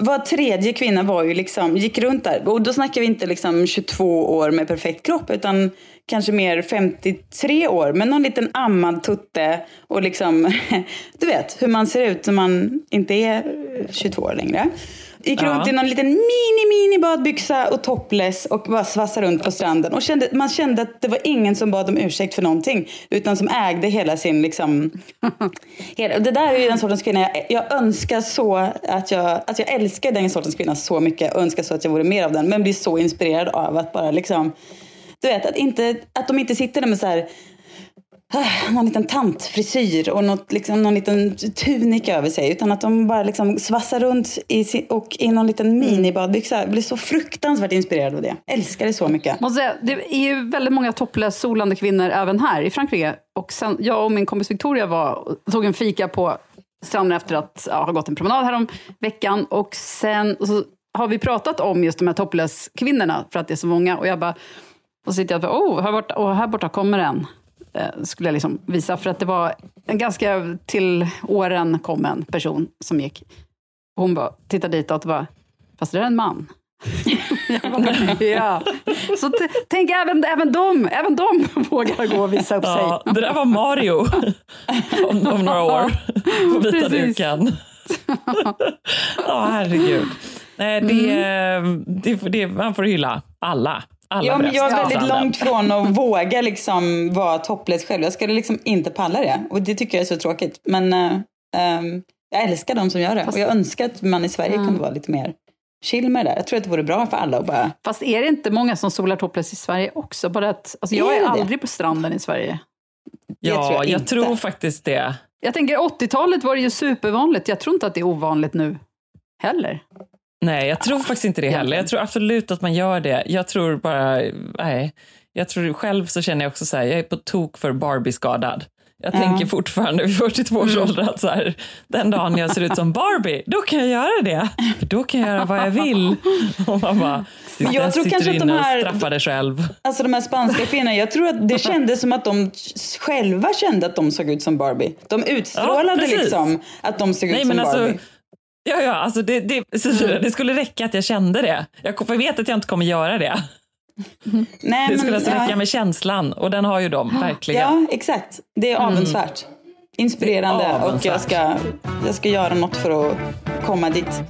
var tredje kvinna var ju liksom, gick runt där, och då snackar vi inte liksom 22 år med perfekt kropp, utan kanske mer 53 år, med någon liten ammad tutte och liksom, du vet hur man ser ut när man inte är 22 år längre. gick Ja. runt i någon liten mini, mini badbyxa och topless och bara svassade runt på stranden. Och kände, man kände att det var ingen som bad om ursäkt för någonting. Utan som ägde hela sin liksom... hela, det där är ju den sortens kvinna jag, jag önskar så att jag... Alltså jag älskar den sortens kvinna så mycket och önskar så att jag vore mer av den. Men blir så inspirerad av att bara liksom... Du vet, att, inte, att de inte sitter där med så här ah, någon liten tantfrisyr och något, liksom, någon liten tunika över sig. Utan att de bara liksom svassar runt i sin, och i någon liten minibadbyxa. Jag blir så fruktansvärt inspirerad av det. Älskar det så mycket. Måste säga, det är ju väldigt många topless solande kvinnor även här i Frankrike. Och sen, jag och min kompis Victoria var, tog en fika på stranden efter att ja, ha gått en promenad här om veckan. Och sen och så har vi pratat om just de här topless kvinnorna för att det är så många. Och jag bara, och så sitter jag och oh, här borta, oh, här borta kommer en. Eh, skulle jag liksom visa. För att det var en ganska till åren kommen person som gick. Hon bara, tittade ditåt och bara, fast det är en man. Bara, ja. Så tänk även, även de, även de vågar gå och visa upp Ja, sig. det där var Mario om, om några år på vita Precis. duken. Ja, herregud. Nej, det, det, det, man får hylla alla. Alla Ja, men jag är väldigt Ja. långt från att våga liksom vara topless själv. Jag skulle liksom inte palla det. Och det tycker jag är så tråkigt. Men ehm, jag älskar de som gör det. Och jag önskar att man i Sverige Mm. kunde vara lite mer chill med det där. Jag tror att det vore bra för alla att bara... Fast är det inte många som solar topless i Sverige också? Bara att, alltså jag Är är, aldrig på stranden i Sverige. Ja, tror jag jag, tror faktiskt det. Jag tänker 80-talet var det ju supervanligt. Jag tror inte att det är ovanligt nu heller. Nej, jag tror faktiskt inte det heller. Jag tror absolut att man gör det. Jag tror bara, nej. Jag tror själv så känner jag också så här, jag är på tok för Barbie-skadad. Jag Ja. tänker fortfarande vid 42 års ålder att så här, den dagen jag ser ut som Barbie, då kan jag göra det. För då kan jag göra vad jag vill. Och man bara, Men jag tror kanske att de här- straffar dig själv. Alltså de här spanska kvinnorna, jag tror att det kändes som att de själva kände att de såg ut som Barbie. De utstrålade Ja, liksom att de såg ut Nej, som men alltså, Barbie. Ja, ja, alltså det, det, Cecilia, det skulle räcka att jag kände det. Jag, vet att jag inte kommer göra det. Nej, Det skulle men, alltså ja. räcka med känslan och den har ju de, verkligen. Ja, exakt. Det är avundsvärt. Inspirerande Det är och jag avundsvärt. ska, jag ska göra något för att komma dit.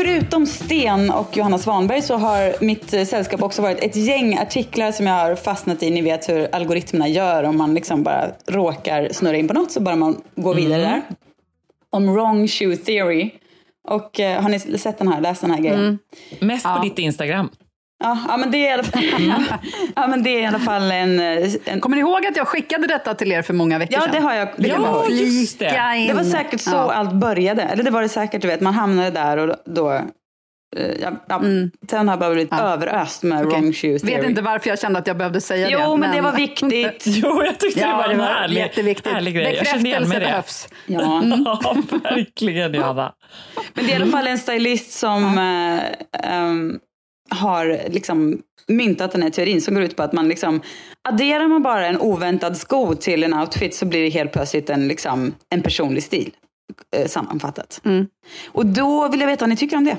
Förutom Sten och Johanna Svanberg så har mitt eh, sällskap också varit ett gäng artiklar som jag har fastnat i. Ni vet hur algoritmerna gör om man liksom bara råkar snurra in på något så bara man går vidare där. Om wrong shoe theory. Och eh, har ni sett den här, läst den här grejen? Mest på ditt Instagram. Ja, ja, men det är i alla fall, ja, men det är i alla fall en, eh, en... Kommer ni ihåg att jag skickade detta till er för många veckor Ja, sedan? det har jag. Det Ja, just det. In. Det var säkert så Ja. allt började. Eller det var det säkert, du vet. Man hamnade där och då... eh, Ja, ja, Sen har jag bara blivit överöst med Mm. Okej. wrong shoe theory. Vet inte varför jag kände att jag behövde säga det. Jo, men det var viktigt. Jo, jag tyckte det Ja, var det en var härlig, jätteviktigt. härlig grej. Bekräftelse behövs. Ja. Ja, verkligen Johanna. Men det är i alla fall en stylist som ehm, har liksom myntat den här teorin som går ut på att man liksom adderar man bara en oväntad sko till en outfit så blir det helt plötsligt en, liksom, en personlig stil eh, sammanfattat. Mm. Och då vill jag veta vad ni tycker om det.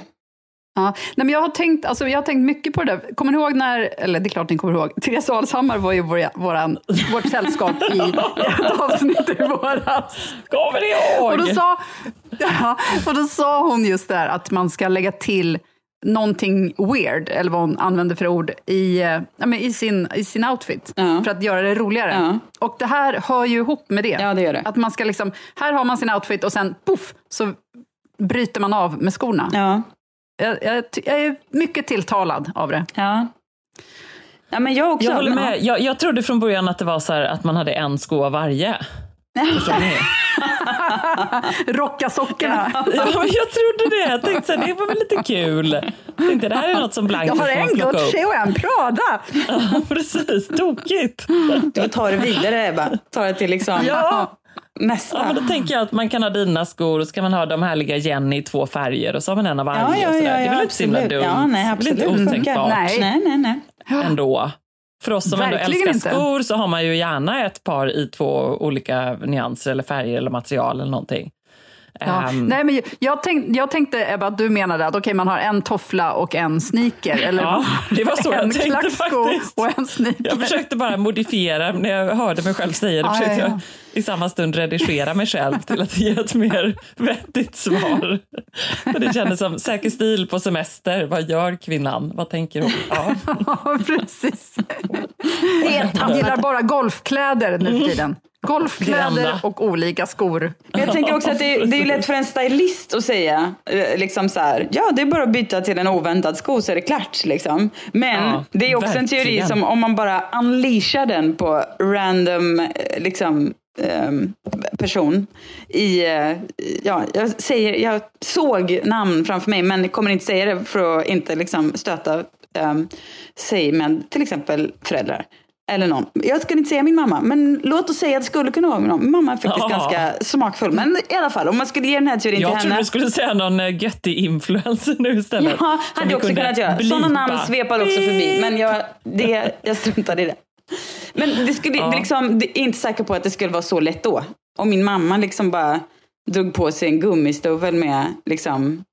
Ja. Nej, men jag, har tänkt, alltså, jag har tänkt mycket på det där. Kommer ni ihåg när, eller det är klart ni kommer ihåg, Therese Alshammar var ju vår, våran, vårt sällskap i ett avsnitt i våras. Kommer ni ihåg? Och då, sa, ja, och då sa hon just där att man ska lägga till någonting weird, eller vad hon använde för ord, i, eh, ja, men i, sin, i sin outfit. Ja. För att göra det roligare. Ja. Och det här hör ju ihop med det. Ja, det gör det. Att man ska liksom, här har man sin outfit och sen poff, så bryter man av med skorna. Ja. Jag, jag, jag är mycket tilltalad av det. Ja. Ja, men jag också. Jag håller Men- med. Jag, jag trodde från början att det var så här att man hade en sko av varje. Rocka sockorna. Ja, men jag trodde det. Jag tänkte så här, det var väl lite kul. Jag tänkte det här är något som Blanco Jag har en. Gucci och en Prada. Ja, precis. Tokigt. Du får ta det vidare Ebba. Ta det till liksom Ja. nästa. Ja, men då tänker jag att man kan ha dina skor och så kan man ha de härliga Jenny i två färger och så har man en av varje. ja, ja, ja, det är väl inte så himla absolut. dumt? Ja, nej, Det är absolut. inte otänkbart Nej. Nej, nej, nej. ändå. För oss som ändå Verkligen älskar inte. skor så har man ju gärna ett par i två olika nyanser eller färger eller material eller någonting. Ja. Ehm, Nej, men jag, tänk, jag tänkte Ebba, att du menade att okay, man har en toffla och en sneaker. Eller Ja, det var så jag en tänkte klacksko faktiskt. och en sneaker. Jag försökte bara modifiera, när jag hörde mig själv säga det, Ja, försökte ja, jag i samma stund redigera mig själv till att ge ett mer vettigt svar. För det kändes som säker stil på semester. Vad gör kvinnan? Vad tänker hon? Ja. Ja, precis. Han gillar bara golfkläder nu för tiden. Golfkläder och olika skor. Men jag tänker också att det, det är lätt för en stylist att säga eh, liksom så här, ja det är bara att byta till en oväntad sko så är det klart. Liksom. Men Ja, det är också en teori verkligen. som om man bara unleashar den på random eh, liksom, ehm, person i, eh, ja, jag säger, jag såg namn framför mig men kommer inte säga det för att inte liksom stöta um, sig med till exempel föräldrar. Eller någon. Jag skulle inte säga min mamma, men låt oss säga att det skulle kunna vara min mamma. Min mamma är faktiskt Ja. ganska smakfull. Men i alla fall, om man skulle ge den här Jag till trodde henne. du skulle säga någon eh, göttig influencer nu istället. Ja, hade jag också kunnat göra. Sådana namn svepar också förbi. Men jag, det, jag struntade i det. Men det, skulle, Ja. liksom, det är inte säker på att det skulle vara så lätt då. Om min mamma liksom bara drog på sig en gummistovel med liksom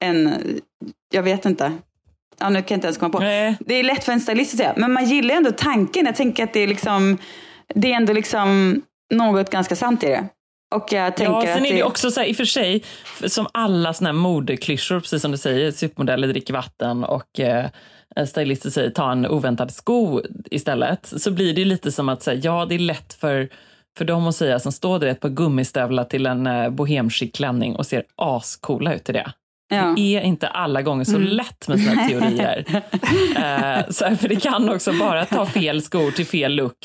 en, jag vet inte. Ja, nu kan jag inte ens komma på. Nej. Det är lätt för en stylist att säga. Men man gillar ändå tanken. Jag tänker att det är liksom, det är ändå liksom något ganska sant i det. Och jag tänker Ja, sen att är det också så här, i och för sig, som alla såna här modeklyschor, precis som du säger, supermodeller dricker vatten och eh, stylister säger ta en oväntad sko istället, så blir det lite som att säga, ja, det är lätt för för dem att säga som står där ett par gummistövlar till en eh, bohemchic klänning och ser ascoola ut i det. Ja. Det är inte alla gånger så Mm. lätt med här teorier. eh, så här, för det kan också bara ta fel skor till fel look,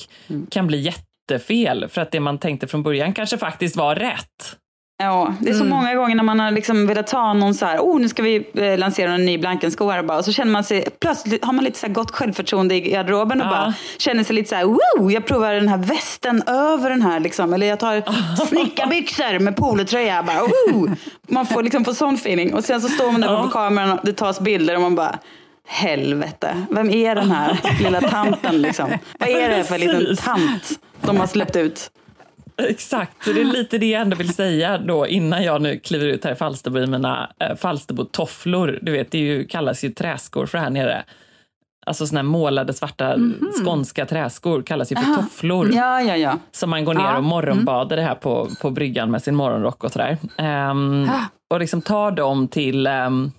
kan bli jättefel för att det man tänkte från början kanske faktiskt var rätt. Ja, det är så Mm. många gånger när man har liksom velat ta någon så här, oh nu ska vi eh, lansera en ny Blankensko här bara. Och så känner man sig, plötsligt har man lite så här gott självförtroende i garderoben och Ja. bara känner sig lite så här, wow, jag provar den här västen över den här liksom. Eller jag tar snickarbyxor med polotröja, bara, wow. Man får liksom få sån feeling. Och sen så står man där Ja. på kameran och det tas bilder och man bara, helvete, vem är den här lilla tanten liksom? Vad är det för liten tant de har släppt ut? Exakt, så det är lite det jag ändå vill säga då innan jag nu kliver ut här i Falsterbo i mina äh, Falsterbo-tofflor. Du vet, det ju, kallas ju träskor för här nere. Alltså såna här målade svarta skånska träskor kallas ju för. Aha. tofflor. Ja, ja, ja. Som man går ner Ja. och morgonbadar det här på, på bryggan med sin morgonrock och sådär. Ah. och liksom tar dem till, ehm,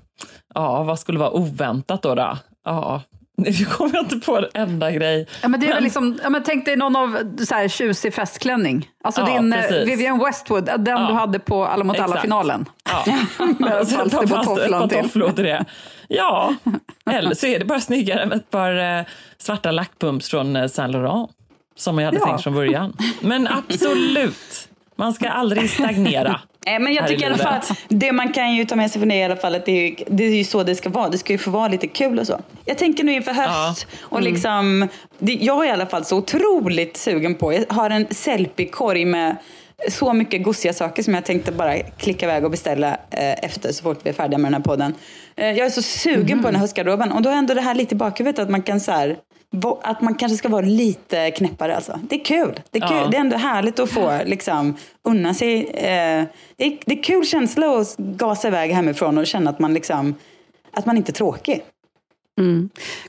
ja vad skulle vara oväntat då? då? Ja, nu kommer jag inte på en enda grej. Ja, men det är väl liksom, ja, men tänk dig någon av så här tjusig festklänning. Alltså Ja, din eh, precis. Vivienne Westwood, den Ja. du hade på Alla mot alla-finalen. Ja. Med par till. till det. Ja, eller så är det bara snyggare med ett par eh, svarta lackpumps från eh, Saint Laurent. Som jag hade Ja. tänkt från början. Men absolut, man ska aldrig stagnera. Nej, men jag tycker i alla fall att det man kan ju ta med sig från det i alla fall att det är, ju, det är ju så det ska vara. Det ska ju få vara lite kul och så. Jag tänker nu inför höst och liksom, det, jag är i alla fall så otroligt sugen på, jag har en selfie-korg med så mycket gosiga saker som jag tänkte bara klicka iväg och beställa eh, efter så fort vi är färdiga med den här podden. Eh, jag är så sugen på den här höstgarderoben och då är ändå det här lite i bakhuvudet att man kan så här, att man kanske ska vara lite knäppare alltså. Det är kul. Det är, kul. Ja. Det är ändå härligt att få liksom, unna sig. Eh, det, är, det är kul känsla att gasa iväg hemifrån och känna att man, liksom, att man inte är tråkig.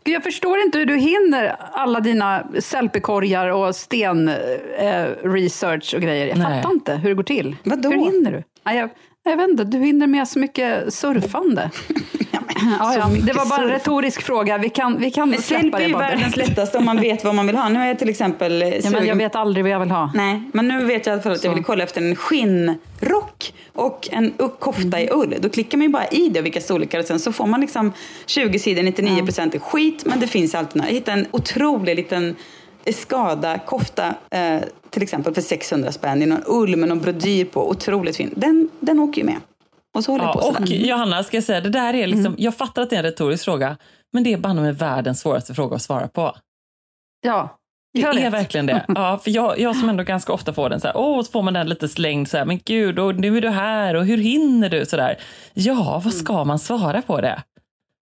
Gud, jag förstår inte hur du hinner alla dina selfiekorgar och sten-research och grejer. Jag Nej. fattar inte hur det går till. Vadå? Hur hinner du? Nej, jag, jag vet inte, du hinner med så mycket surfande. ja, ja. Det var bara en retorisk fråga. Vi kan, vi kan Men släppa det är världens lättaste om man vet vad man vill ha. Nu är jag till exempel Ja, men jag vet aldrig vad jag vill ha. Nej, men nu vet jag i alla fall att jag vill kolla efter en skinnrock och en kofta i ull. Då klickar man ju bara i det, vilka storlekar och sen så får man liksom 20 sidor, 99 procent är skit, men det finns alltid några. Jag hittade en otrolig liten skada kofta eh, till exempel för 600 spänn i någon ull med någon brodyr på, otroligt fin. Den, den åker ju med. Och så håller Ja, på och sådär. Johanna, ska jag säga, det där är liksom, jag fattar att det är en retorisk fråga, men det är banne med världens svåraste fråga att svara på. Ja, Det är verkligen det. Ja, för jag, jag som ändå ganska ofta får den så här, åh, så får man den lite slängd så här, men gud, och nu är du här och hur hinner du? Så där. Ja, vad ska man svara på det?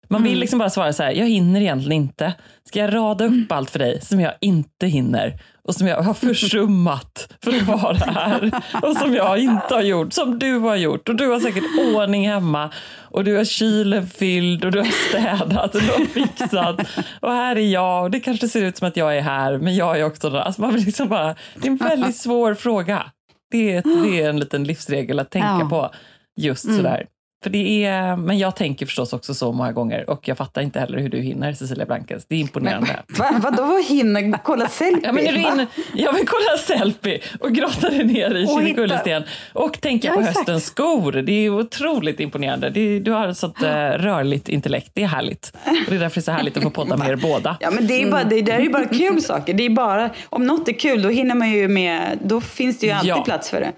Man vill liksom bara svara så här, jag hinner egentligen inte. Ska jag rada upp allt för dig som jag inte hinner? Och som jag har försummat för att vara här och som jag inte har gjort, som du har gjort. Och du har säkert ordning hemma och du har kylen fylld och du har städat och du har fixat. Och här är jag och det kanske ser ut som att jag är här, men jag är också där. Alltså man vill liksom bara, det är en väldigt svår fråga. Det är, ett, det är en liten livsregel att tänka Ja. på just Mm. sådär. För det är, men jag tänker förstås också så många gånger och jag fattar inte heller hur du hinner, Cecilia Blankens. Det är imponerande. Va, vadå hinner kolla selfie? Ja, men du inne, jag vill kolla selfie och grotta dig ner i Kinnekullesten och tänka Ja, på exakt. höstens skor. Det är otroligt imponerande. Det, du har ett sånt eh, rörligt intellekt. Det är härligt. Och det är därför det är så härligt att få podda med er båda. Ja men det, är bara, det där är ju bara kul saker. Det är bara, om något är kul då hinner man ju med, då finns det ju alltid Ja. plats för det.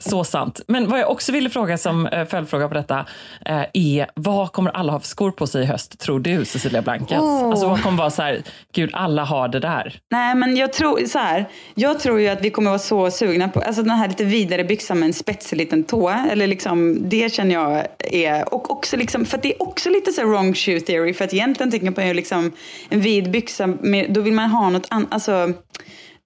Så sant. Men vad jag också ville fråga som eh, följdfråga på detta eh, är vad kommer alla ha för skor på sig i höst, tror du, Cecilia Blankens? Åh. Alltså vad kommer vara så här, gud, alla har det där. Nej men jag tror så här, jag tror ju att vi kommer vara så sugna på, alltså den här lite vidare byxan med en spetsig liten tå, eller liksom det känner jag är, och också liksom, för att det är också lite så här wrong shoe theory, för att egentligen tänker man ju liksom en vid byxa, med, då vill man ha något annat, alltså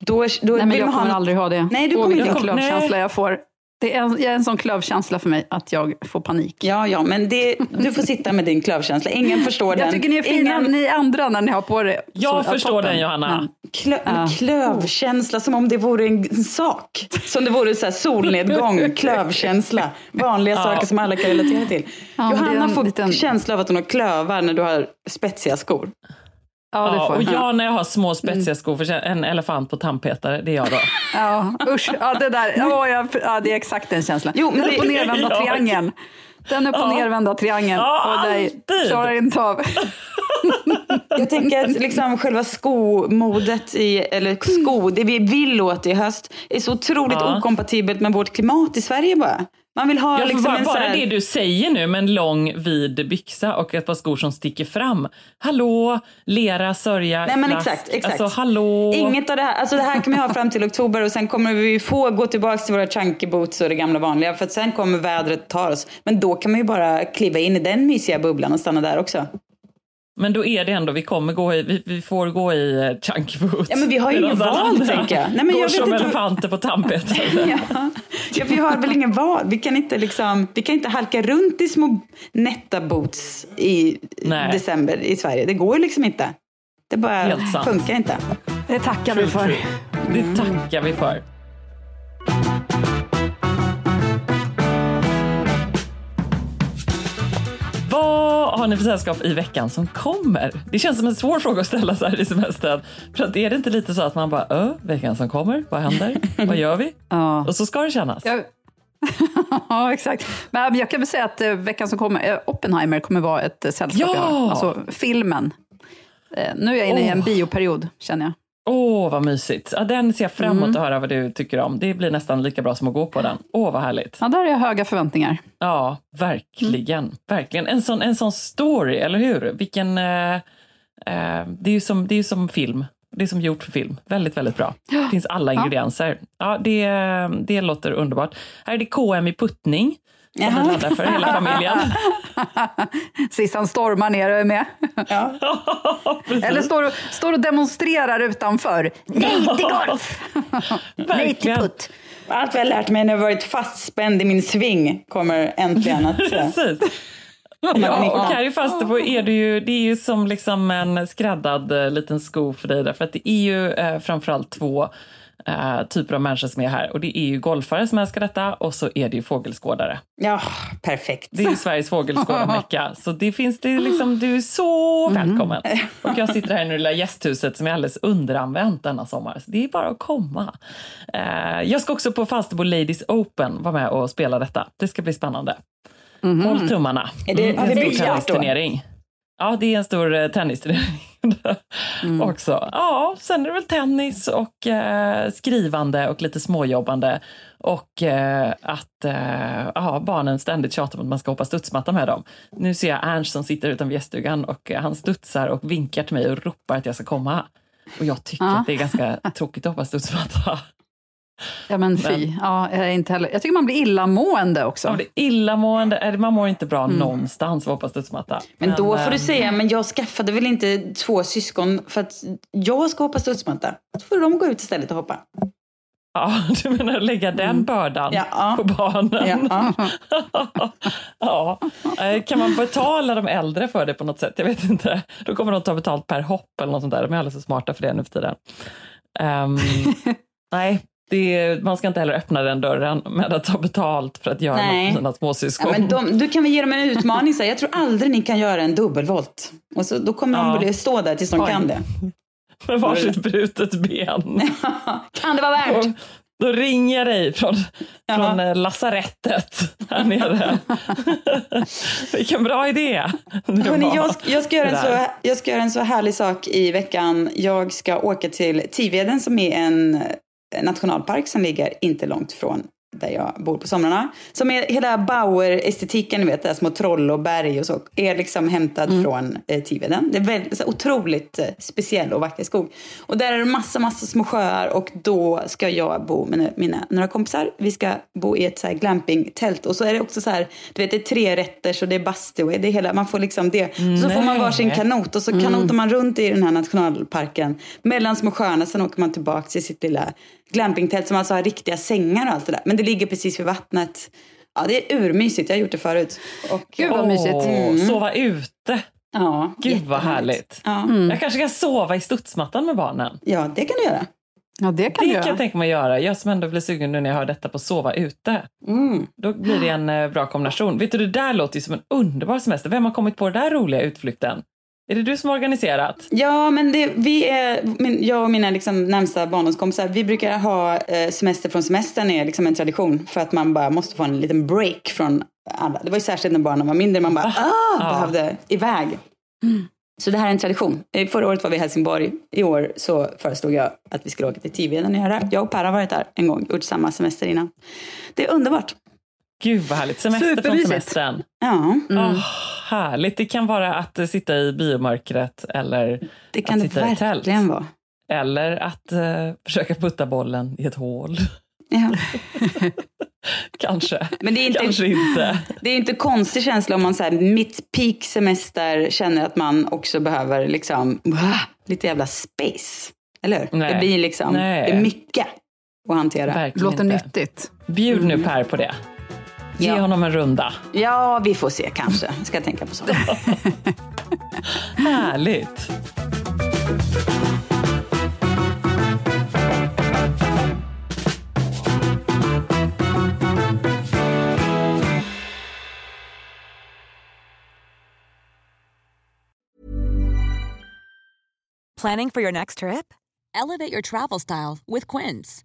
då, då Nej, men vill jag man ha kommer något- aldrig ha det. Nej, du kommer inte ha Nej. jag får. Det är en, jag är en sån klövkänsla för mig att jag får panik. Ja, ja, men det, du får sitta med din klövkänsla. Ingen förstår den. Jag tycker ni är fina, Ingen... ni andra, när ni har på det. Jag Så, förstår den, Johanna. Klö, Ja. Klövkänsla, som om det vore en sak. Som det vore så här solnedgång, klövkänsla. Vanliga Ja. saker som alla kan relatera till. Johanna en får liten- känsla av att hon har klövar när du har spetsiga skor. Ja, det Ja, får och jag. när jag har små spetsiga skor, för en elefant på tandpetare, det är jag då. Ja, usch. Ja, det där. Ja, jag, ja, det är exakt den känslan. Jo, men upp och nervända Ja. triangeln. Den upp och Ja. nervända triangeln. Ja, och dig klarar inte av. Jag tänker att liksom själva skomodet, i, eller sko, det vi vill åt i höst, är så otroligt Ja. okompatibelt med vårt klimat i Sverige bara. Man vill ha Ja, liksom bara, en bara här... det du säger nu med en lång vid byxa och ett par skor som sticker fram. Hallå, lera, sörja, Nej men flask. exakt, exakt. Alltså hallå. Inget av det här, alltså det här kan vi ha fram till oktober och sen kommer vi få gå tillbaka till våra chunky boots och det gamla vanliga för att sen kommer vädret ta oss. Men då kan man ju bara kliva in i den mysiga bubblan och stanna där också. Men då är det ändå, vi kommer gå i, vi, vi får gå i eh, chunky boots. Ja, men vi har ju alla val, tänker jag. Nej, men går jag vet som inte- elefanter på tandpetare. Ja. ja, vi har väl ingen val. Vi kan inte, liksom, vi kan inte halka runt i små nätta boots i Nej. december i Sverige. Det går liksom inte. Det bara funkar inte. Det tackar vi för. Det tackar vi för. Vad har ni för sällskap i veckan som kommer? Det känns som en svår fråga att ställa så här i semestern. För att är det inte lite så att man bara, ö, veckan som kommer, vad händer? Vad gör vi? Ja. Och så ska det kännas. Jag... ja, exakt. Men jag kan väl säga att eh, veckan som kommer, eh, Oppenheimer kommer vara ett sällskap jag har. Ja! Alltså filmen. Eh, Nu är jag inne i en Åh. bioperiod, känner jag. Åh, vad mysigt. Ja, den ser jag fram emot Mm. att höra vad du tycker om. Det blir nästan lika bra som att gå på den. Åh, vad härligt. Ja, där har jag höga förväntningar. Ja, verkligen. Verkligen. En sån, en sån story, eller hur? Vilken... Eh, eh, det är ju som, det är som film. Det är som gjort för film. Väldigt, väldigt bra. Det finns alla ingredienser. Ja, det, det låter underbart. Här är det KM i puttning. Som laddar för hela familjen. Sissan stormar ner och är med. Precis. Eller står, och- står och demonstrerar utanför. Nej till golf! Nej till putt! Allt vi har lärt mig när jag varit fastspänd i min sving kommer äntligen att... eh, Precis. Ja, och här i Falsterbo är det ju, det är ju som liksom en skräddad eh, liten sko för dig därför att det är ju eh, framförallt två eh, typer av människor som är här och det är ju golfare som älskar detta och så är det ju fågelskådare. Ja, perfekt. Det är ju Sveriges fågelskådarmecka så det finns det liksom, du är så välkommen. Och jag sitter här i det lilla gästhuset som är alldeles underanvänt denna sommar så det är bara att komma. Eh, jag ska också på Falsterbo Ladies Open vara med och spela detta. Det ska bli spännande. Håll tummarna. Är det- Mm, det en stor biljard då? tennisturnering. Ja, det är en stor eh, tennisturnering också. Ja, sen är det väl tennis och eh, skrivande och lite småjobbande. Och eh, att eh, ja, barnen ständigt tjatar om att man ska hoppa studsmatta med dem. Nu ser jag Ernst som sitter utanför gäststugan och eh, han studsar och vinkar till mig och ropar att jag ska komma. Och jag tycker Ja. att det är ganska tråkigt att hoppa studsmatta. Ja men fy, ja, jag, är inte heller. jag tycker man blir illamående också. Man blir illamående, eller man mår inte bra mm. någonstans av på studsmatta. Men, men då får du säga, men jag skaffade väl inte två syskon för att jag ska hoppa studsmatta. Då får de gå ut istället och hoppa. Ja, du menar lägga den mm. bördan ja. på barnen? Ja. ja. Eh, kan man betala de äldre för det på något sätt? Jag vet inte. Då kommer de ta betalt per hopp eller något sånt där. De är alldeles så smarta för det nu för tiden. Um, nej, är, man ska inte heller öppna den dörren med att ta betalt för att göra Nej. något med sina småsyskon. Ja, men de, du kan väl ge dem en utmaning. Så jag tror aldrig ni kan göra en dubbelvolt. Och så, då kommer ja. de stå där tills de Oj. kan det. Med varsitt brutet ben. kan det vara värt? Och, då ringer jag dig från, från eh, lasarettet här nere. Vilken bra idé! Hörrni, jag, jag, ska göra en så, jag ska göra en så härlig sak i veckan. Jag ska åka till Tiveden som är en nationalpark som ligger inte långt från där jag bor på somrarna. Som är hela Bauer-estetiken, ni vet, där små troll och berg och så, är liksom hämtad mm. från eh, Tiveden. Det är väldigt, så, otroligt eh, speciell och vacker skog. Och där är det massa, massa små sjöar och då ska jag bo med mina några kompisar. Vi ska bo i ett så här glampingtält och så är det också så här, du vet, det är tre rätter så det är bastu, det är hela, man får liksom det. Mm, så får man varsin kanot och så mm. kanotar man runt i den här nationalparken mellan små sjöarna, sen åker man tillbaka till sitt lilla glampingtält som alltså har riktiga sängar och allt det där. Men det ligger precis vid vattnet. Ja, det är urmysigt. Jag har gjort det förut. Och, Gud vad mysigt. Mm. Sova ute. Ja, Gud vad härligt. Ja. Mm. Jag kanske kan sova i studsmattan med barnen. Ja, det kan du göra. Ja, det kan, det kan jag tänka mig göra. Jag som ändå blir sugen nu när jag hör detta på sova ute. Mm. Då blir det en eh, bra kombination. Vet du, det där låter ju som en underbar semester. Vem har kommit på den där roliga utflykten? Är det du som har organiserat? Ja, men det, vi är, jag och mina liksom närmsta barndomskompisar, vi brukar ha eh, semester från semestern är liksom en tradition för att man bara måste få en liten break från alla. Det var ju särskilt när barnen var mindre, man bara ah, ah behövde iväg. Mm. Så det här är en tradition. Förra året var vi i Helsingborg. I år så föreslog jag att vi skulle åka till Tiveden och göra. Jag och Per har varit där en gång, gjort samma semester innan. Det är underbart. Gud vad härligt. Semester från semestern. Ja. Mm. Oh, härligt. Det kan vara att sitta i biomörkret eller det kan att sitta det i tält. verkligen vara. Eller att uh, försöka putta bollen i ett hål. Ja. Kanske. Men det är inte, Kanske inte. Det är inte konstig känsla om man så här, mitt peak semester känner att man också behöver liksom, lite jävla space. Eller hur? Nej. Det blir liksom, Nej. det är mycket att hantera. Verkligen Låter inte. nyttigt. Bjud nu Per på det. Ge ja. honom en runda. Ja, vi får se kanske. Jag ska tänka på sånt. Härligt. Planning for your next trip? Elevate your travel style with Quince.